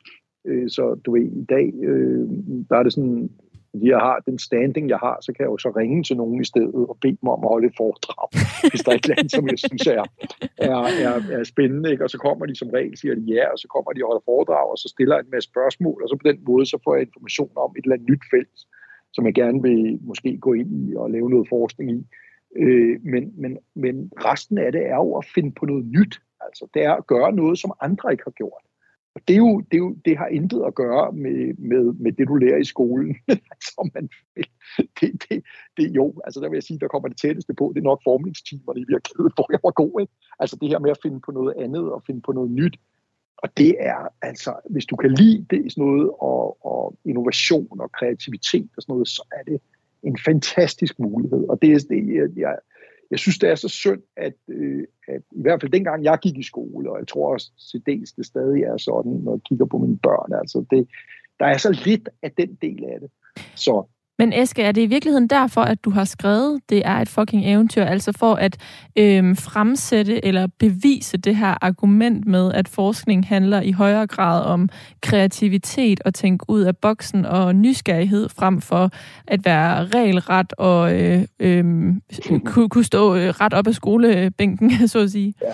Øh, så du ved, i dag, øh, der er det sådan, fordi jeg har den standing, jeg har, så kan jeg jo så ringe til nogen i stedet og bede dem om at holde et foredrag, hvis der er et andet, som jeg synes er, er, er, er spændende. Ikke? Og så kommer de som regel, siger de ja, og så kommer de og holder foredrag, og så stiller jeg en masse spørgsmål, og så på den måde, så får jeg information om et eller andet nyt felt, som jeg gerne vil måske gå ind i og lave noget forskning i. Øh, men, men, men resten af det er jo at finde på noget nyt. Altså, det er at gøre noget, som andre ikke har gjort. Og det, er jo, det, er jo, det har intet at gøre med, med, med det, du lærer i skolen. som altså, man, det, det, det, jo, altså der vil jeg sige, der kommer det tætteste på, det er nok formningstimerne i virkeligheden, hvor jeg var god. Ikke? Altså det her med at finde på noget andet og finde på noget nyt. Og det er altså, hvis du kan lide det sådan noget, og, og innovation og kreativitet og sådan noget, så er det en fantastisk mulighed. Og det er det, jeg, jeg, synes, det er så synd, at, øh, at i hvert fald dengang jeg gik i skole, og jeg tror også til dels det stadig er sådan, når jeg kigger på mine børn, altså det, der er så lidt af den del af det. Så men Eske, er det i virkeligheden derfor, at du har skrevet, det er et fucking eventyr, altså for at øhm, fremsætte eller bevise det her argument med, at forskning handler i højere grad om kreativitet og tænke ud af boksen og nysgerrighed frem for at være regelret og øh, øh, kunne, kunne stå øh, ret op af skolebænken, så at sige? Ja.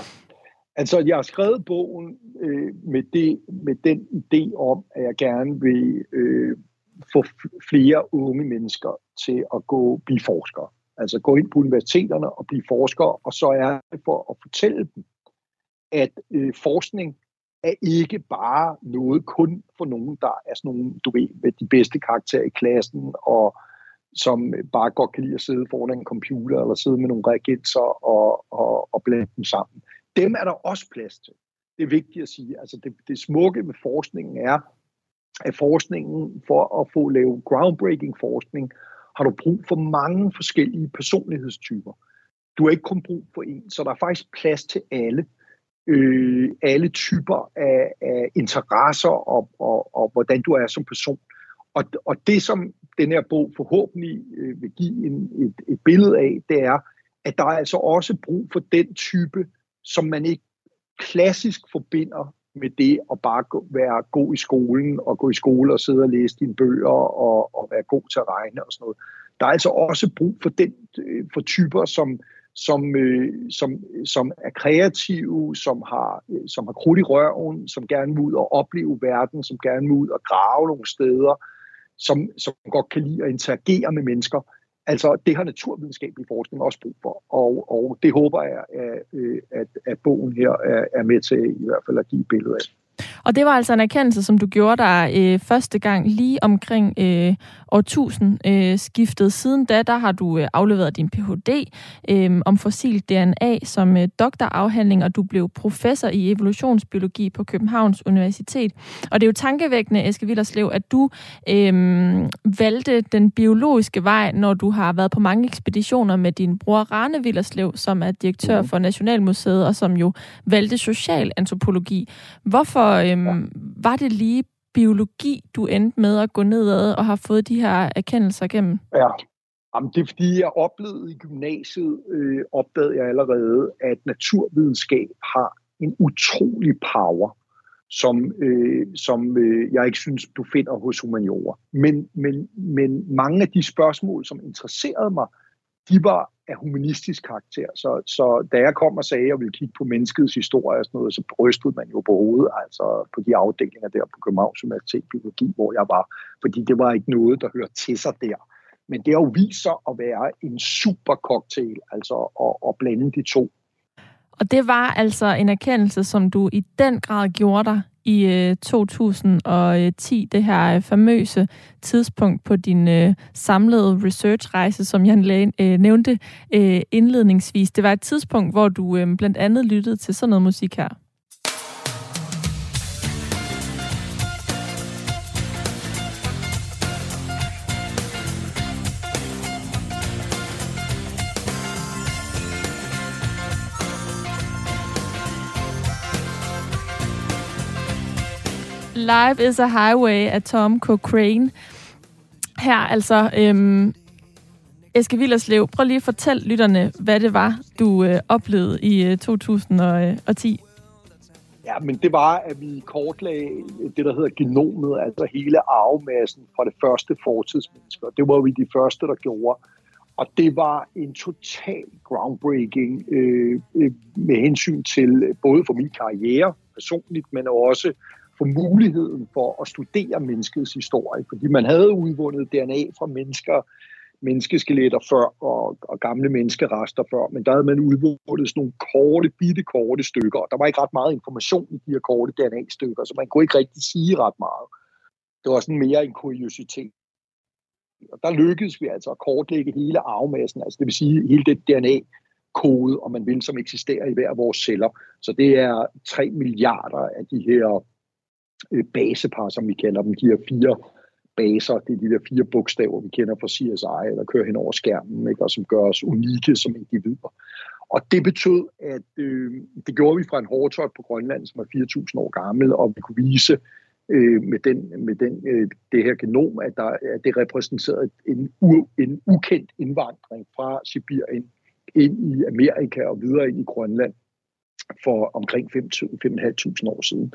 Altså, jeg har skrevet bogen øh, med, det, med den idé om, at jeg gerne vil øh, få flere unge mennesker til at gå blive forskere. Altså gå ind på universiteterne og blive forskere, og så er det for at fortælle dem, at øh, forskning er ikke bare noget kun for nogen, der er sådan nogle, du ved, med de bedste karakterer i klassen, og som bare godt kan lide at sidde foran en computer, eller sidde med nogle reagenser og, og, og blande dem sammen. Dem er der også plads til. Det er vigtigt at sige. Altså det, det smukke med forskningen er, af forskningen, for at få lavet groundbreaking forskning, har du brug for mange forskellige personlighedstyper. Du har ikke kun brug for en, så der er faktisk plads til alle. Øh, alle typer af, af interesser og, og, og hvordan du er som person. Og, og det, som den her bog forhåbentlig øh, vil give en, et, et billede af, det er, at der er altså også brug for den type, som man ikke klassisk forbinder med det at bare være god i skolen og gå i skole og sidde og læse dine bøger og, og være god til at regne og sådan noget. Der er altså også brug for den øh, for typer, som, som, øh, som, som er kreative, som har, øh, som har krudt i røven, som gerne vil ud og opleve verden, som gerne vil ud og grave nogle steder, som, som godt kan lide at interagere med mennesker. Altså, det har naturvidenskabelig forskning også brug for, og, og det håber jeg, at, øh, at, at bogen her er, er med til i hvert fald at give billede af. Og det var altså en erkendelse, som du gjorde dig øh, første gang lige omkring øh, årtusind øh, skiftet. Siden da, der har du øh, afleveret din Ph.D. Øh, om fossil DNA som øh, doktorafhandling, og du blev professor i evolutionsbiologi på Københavns Universitet. Og det er jo tankevækkende, Eske Villerslev, at du øh, valgte den biologiske vej, når du har været på mange ekspeditioner med din bror Rane Villerslev, som er direktør for Nationalmuseet, og som jo valgte social antropologi. Hvorfor øhm, ja. var det lige biologi, du endte med at gå nedad og har fået de her erkendelser igennem? Ja, Jamen, det er fordi, jeg oplevede i gymnasiet, øh, opdagede jeg allerede, at naturvidenskab har en utrolig power, som, øh, som øh, jeg ikke synes, du finder hos humaniorer. Men, men, men mange af de spørgsmål, som interesserede mig, de var af humanistisk karakter. Så, så da jeg kom og sagde, at jeg ville kigge på menneskets historie og sådan noget, så brystede man jo på hovedet, altså på de afdelinger der på Københavns Universitet Biologi, hvor jeg var. Fordi det var ikke noget, der hørte til sig der. Men det har jo vist sig at være en super cocktail, altså at, at blande de to. Og det var altså en erkendelse, som du i den grad gjorde dig i øh, 2010, det her øh, famøse tidspunkt på din øh, samlede researchrejse, som jeg øh, nævnte øh, indledningsvis. Det var et tidspunkt, hvor du øh, blandt andet lyttede til sådan noget musik her. Life is a Highway af Tom Cochrane. Her altså, øhm, Eske Villerslev, prøv lige at fortælle lytterne, hvad det var, du øh, oplevede i øh, 2010. Ja, men det var, at vi kortlagde det, der hedder genomet, altså hele arvemassen fra det første fortidsmennesker. Det var vi de første, der gjorde. Og det var en total groundbreaking øh, øh med hensyn til øh, både for min karriere personligt, men også få muligheden for at studere menneskets historie, fordi man havde udvundet DNA fra mennesker, menneskeskeletter før og, og gamle menneskerester før, men der havde man udvundet sådan nogle korte, bitte korte stykker, og der var ikke ret meget information i de her korte DNA-stykker, så man kunne ikke rigtig sige ret meget. Det var sådan mere en kuriositet. Og der lykkedes vi altså at kortlægge hele arvemassen, altså det vil sige hele det DNA-kode, om man vil, som eksisterer i hver af vores celler. Så det er 3 milliarder af de her øh, basepar, som vi kalder dem, de her fire baser, det er de der fire bogstaver, vi kender fra CSI, eller kører hen over skærmen, ikke? og som gør os unikke som individer. Og det betød, at øh, det gjorde vi fra en hårdtøj på Grønland, som er 4.000 år gammel, og vi kunne vise øh, med, den, med den, øh, det her genom, at, der, at det repræsenterede en, u, en ukendt indvandring fra Sibirien ind i Amerika og videre ind i Grønland for omkring 5.500 år siden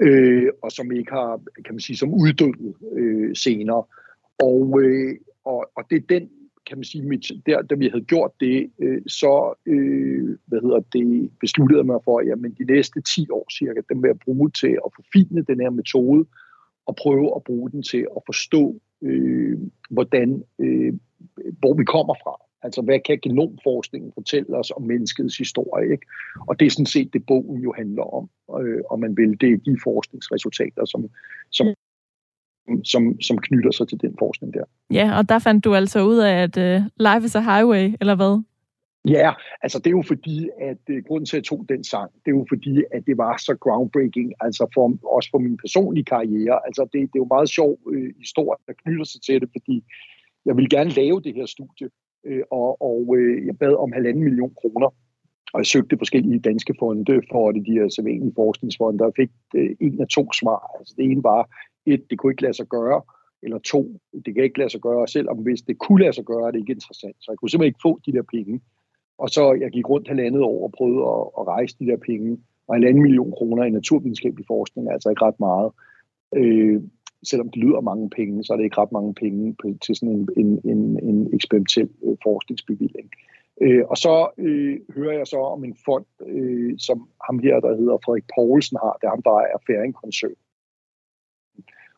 øh, og som ikke har, kan man sige, som uddøde øh, senere. Og, øh, og, og det er den, kan man sige, mit, der, da vi havde gjort det, øh, så øh, hvad hedder det, besluttede jeg mig for, at jamen, de næste 10 år cirka, dem vil jeg bruge til at forfine den her metode, og prøve at bruge den til at forstå, øh, hvordan, øh, hvor vi kommer fra. Altså, hvad kan genomforskningen fortælle os om menneskets historie? Ikke? Og det er sådan set det, bogen jo handler om. Øh, og man vil, det er de forskningsresultater, som, som som, som knytter sig til den forskning der. Ja, og der fandt du altså ud af, at uh, life is a highway, eller hvad? Ja, altså det er jo fordi, at uh, grunden til, at jeg tog den sang, det er jo fordi, at det var så groundbreaking, altså for, også for min personlige karriere. Altså det, det er jo meget sjov uh, historie, der knytter sig til det, fordi jeg vil gerne lave det her studie, øh, og, og øh, jeg bad om halvanden million kroner, og jeg søgte forskellige danske fonde for det, de her sædvanlige forskningsfonde, og fik øh, en af to svar. Altså det ene var, et, det kunne ikke lade sig gøre, eller to, det kan ikke lade sig gøre, selvom hvis det kunne lade sig gøre, er det ikke interessant. Så jeg kunne simpelthen ikke få de der penge. Og så jeg gik rundt halvandet år og prøvede at, at rejse de der penge, og halvanden million kroner i naturvidenskabelig forskning er altså ikke ret meget. Øh, selvom det lyder mange penge, så er det ikke ret mange penge på, til sådan en, en, en, en eksperimentel øh, forskningsbevilling. Øh, og så øh, hører jeg så om en fond, øh, som ham her, der hedder Frederik Poulsen har, det er ham, der er Færing Koncern.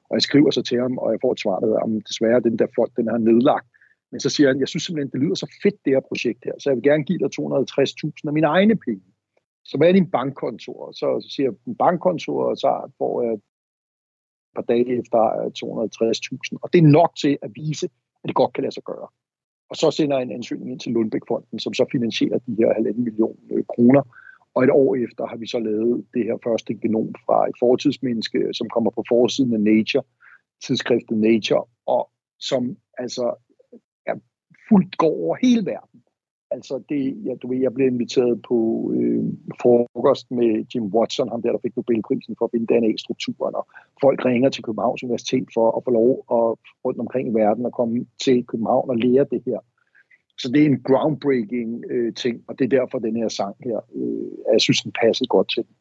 Og jeg skriver så til ham, og jeg får et svar, der hedder, om desværre den der fond, den har nedlagt. Men så siger han, jeg synes simpelthen, det lyder så fedt, det her projekt her, så jeg vil gerne give dig 250.000 af mine egne penge. Så hvad er din bankkonto? Så, så siger jeg, bankkonto, og så får jeg par dage efter øh, 260.000. Og det er nok til at vise, at det godt kan lade sig gøre. Og så sender jeg en ansøgning ind til Lundbækfonden, som så finansierer de her halvanden million øh, kroner. Og et år efter har vi så lavet det her første genom fra et fortidsmenneske, øh, som kommer på forsiden af Nature, tidsskriftet Nature, og som altså er fuldt går over hele verden. Altså, det, ja, du ved, jeg blev inviteret på øh, frokost med Jim Watson, ham der, der fik Nobelprisen for at finde DNA-strukturen, og folk ringer til Københavns Universitet for at få lov at rundt omkring i verden og komme til København og lære det her. Så det er en groundbreaking øh, ting, og det er derfor, den her sang her, øh, jeg synes, den passede godt til den.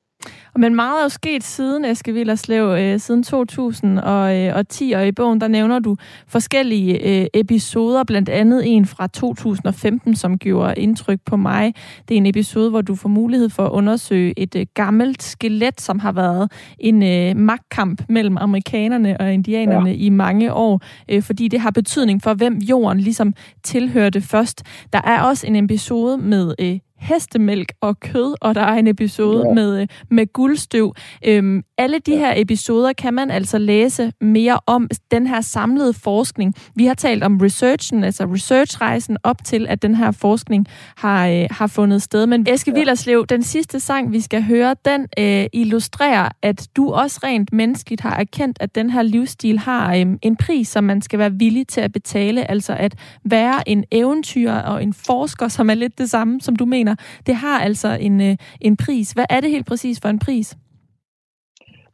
Men meget er jo sket siden, Eske Villerslev, øh, siden 2010, og i bogen der nævner du forskellige øh, episoder, blandt andet en fra 2015, som gjorde indtryk på mig. Det er en episode, hvor du får mulighed for at undersøge et øh, gammelt skelet, som har været en øh, magtkamp mellem amerikanerne og indianerne ja. i mange år, øh, fordi det har betydning for, hvem jorden ligesom tilhørte først. Der er også en episode med øh, hestemælk og kød, og der er en episode ja. med, øh, med guldstøv. Øhm, alle de ja. her episoder kan man altså læse mere om den her samlede forskning. Vi har talt om researchen, altså researchrejsen op til, at den her forskning har, øh, har fundet sted. Men Eske ja. Villerslev, den sidste sang, vi skal høre, den øh, illustrerer, at du også rent menneskeligt har erkendt, at den her livsstil har øh, en pris, som man skal være villig til at betale. Altså at være en eventyr og en forsker, som er lidt det samme, som du mener mener, det har altså en, øh, en pris. Hvad er det helt præcis for en pris?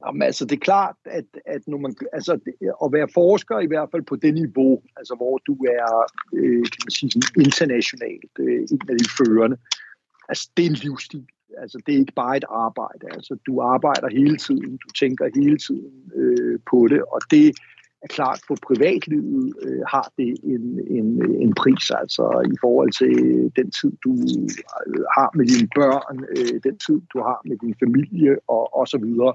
Jamen, altså, det er klart, at, at når man, altså, at være forsker, i hvert fald på det niveau, altså hvor du er øh, kan man sige, sådan internationalt øh, en af de førende, altså, det er en livsstil. Altså, det er ikke bare et arbejde. Altså, du arbejder hele tiden, du tænker hele tiden øh, på det, og det, er klart, på privatlivet øh, har det en, en, en pris, altså i forhold til den tid, du øh, har med dine børn, øh, den tid, du har med din familie og, og så videre.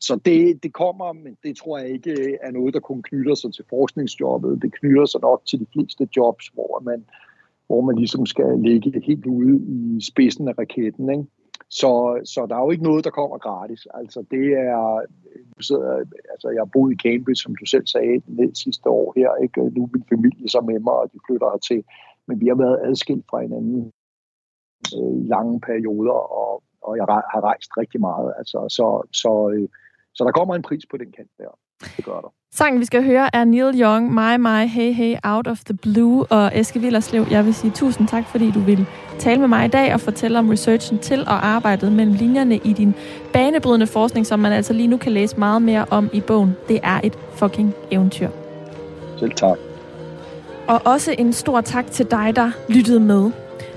Så det, det kommer, men det tror jeg ikke øh, er noget, der kun knytter sig til forskningsjobbet. Det knytter sig nok til de fleste jobs, hvor man, hvor man ligesom skal ligge helt ude i spidsen af raketten. Ikke? Så, så der er jo ikke noget, der kommer gratis. Altså det er, du sidder, altså jeg har boet i Cambridge, som du selv sagde, ned sidste år her. Ikke? Nu er min familie så med mig, og de flytter hertil. Men vi har været adskilt fra hinanden øh, i lange perioder, og, og jeg har rejst rigtig meget. Altså, så, så, øh, så der kommer en pris på den kant der. Det gør der. Sangen, vi skal høre, er Neil Young, My My, Hey Hey, Out of the Blue. Og Eske Villerslev, jeg vil sige tusind tak, fordi du vil tale med mig i dag og fortælle om researchen til og arbejdet mellem linjerne i din banebrydende forskning, som man altså lige nu kan læse meget mere om i bogen. Det er et fucking eventyr. Selv tak. Og også en stor tak til dig, der lyttede med.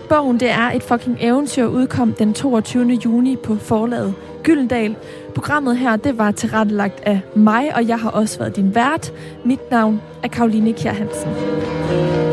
Bogen det er et fucking eventyr udkom den 22. juni på forlaget Gyldendal. Programmet her det var tilrettelagt af mig, og jeg har også været din vært. Mit navn er Karoline Kjær Hansen.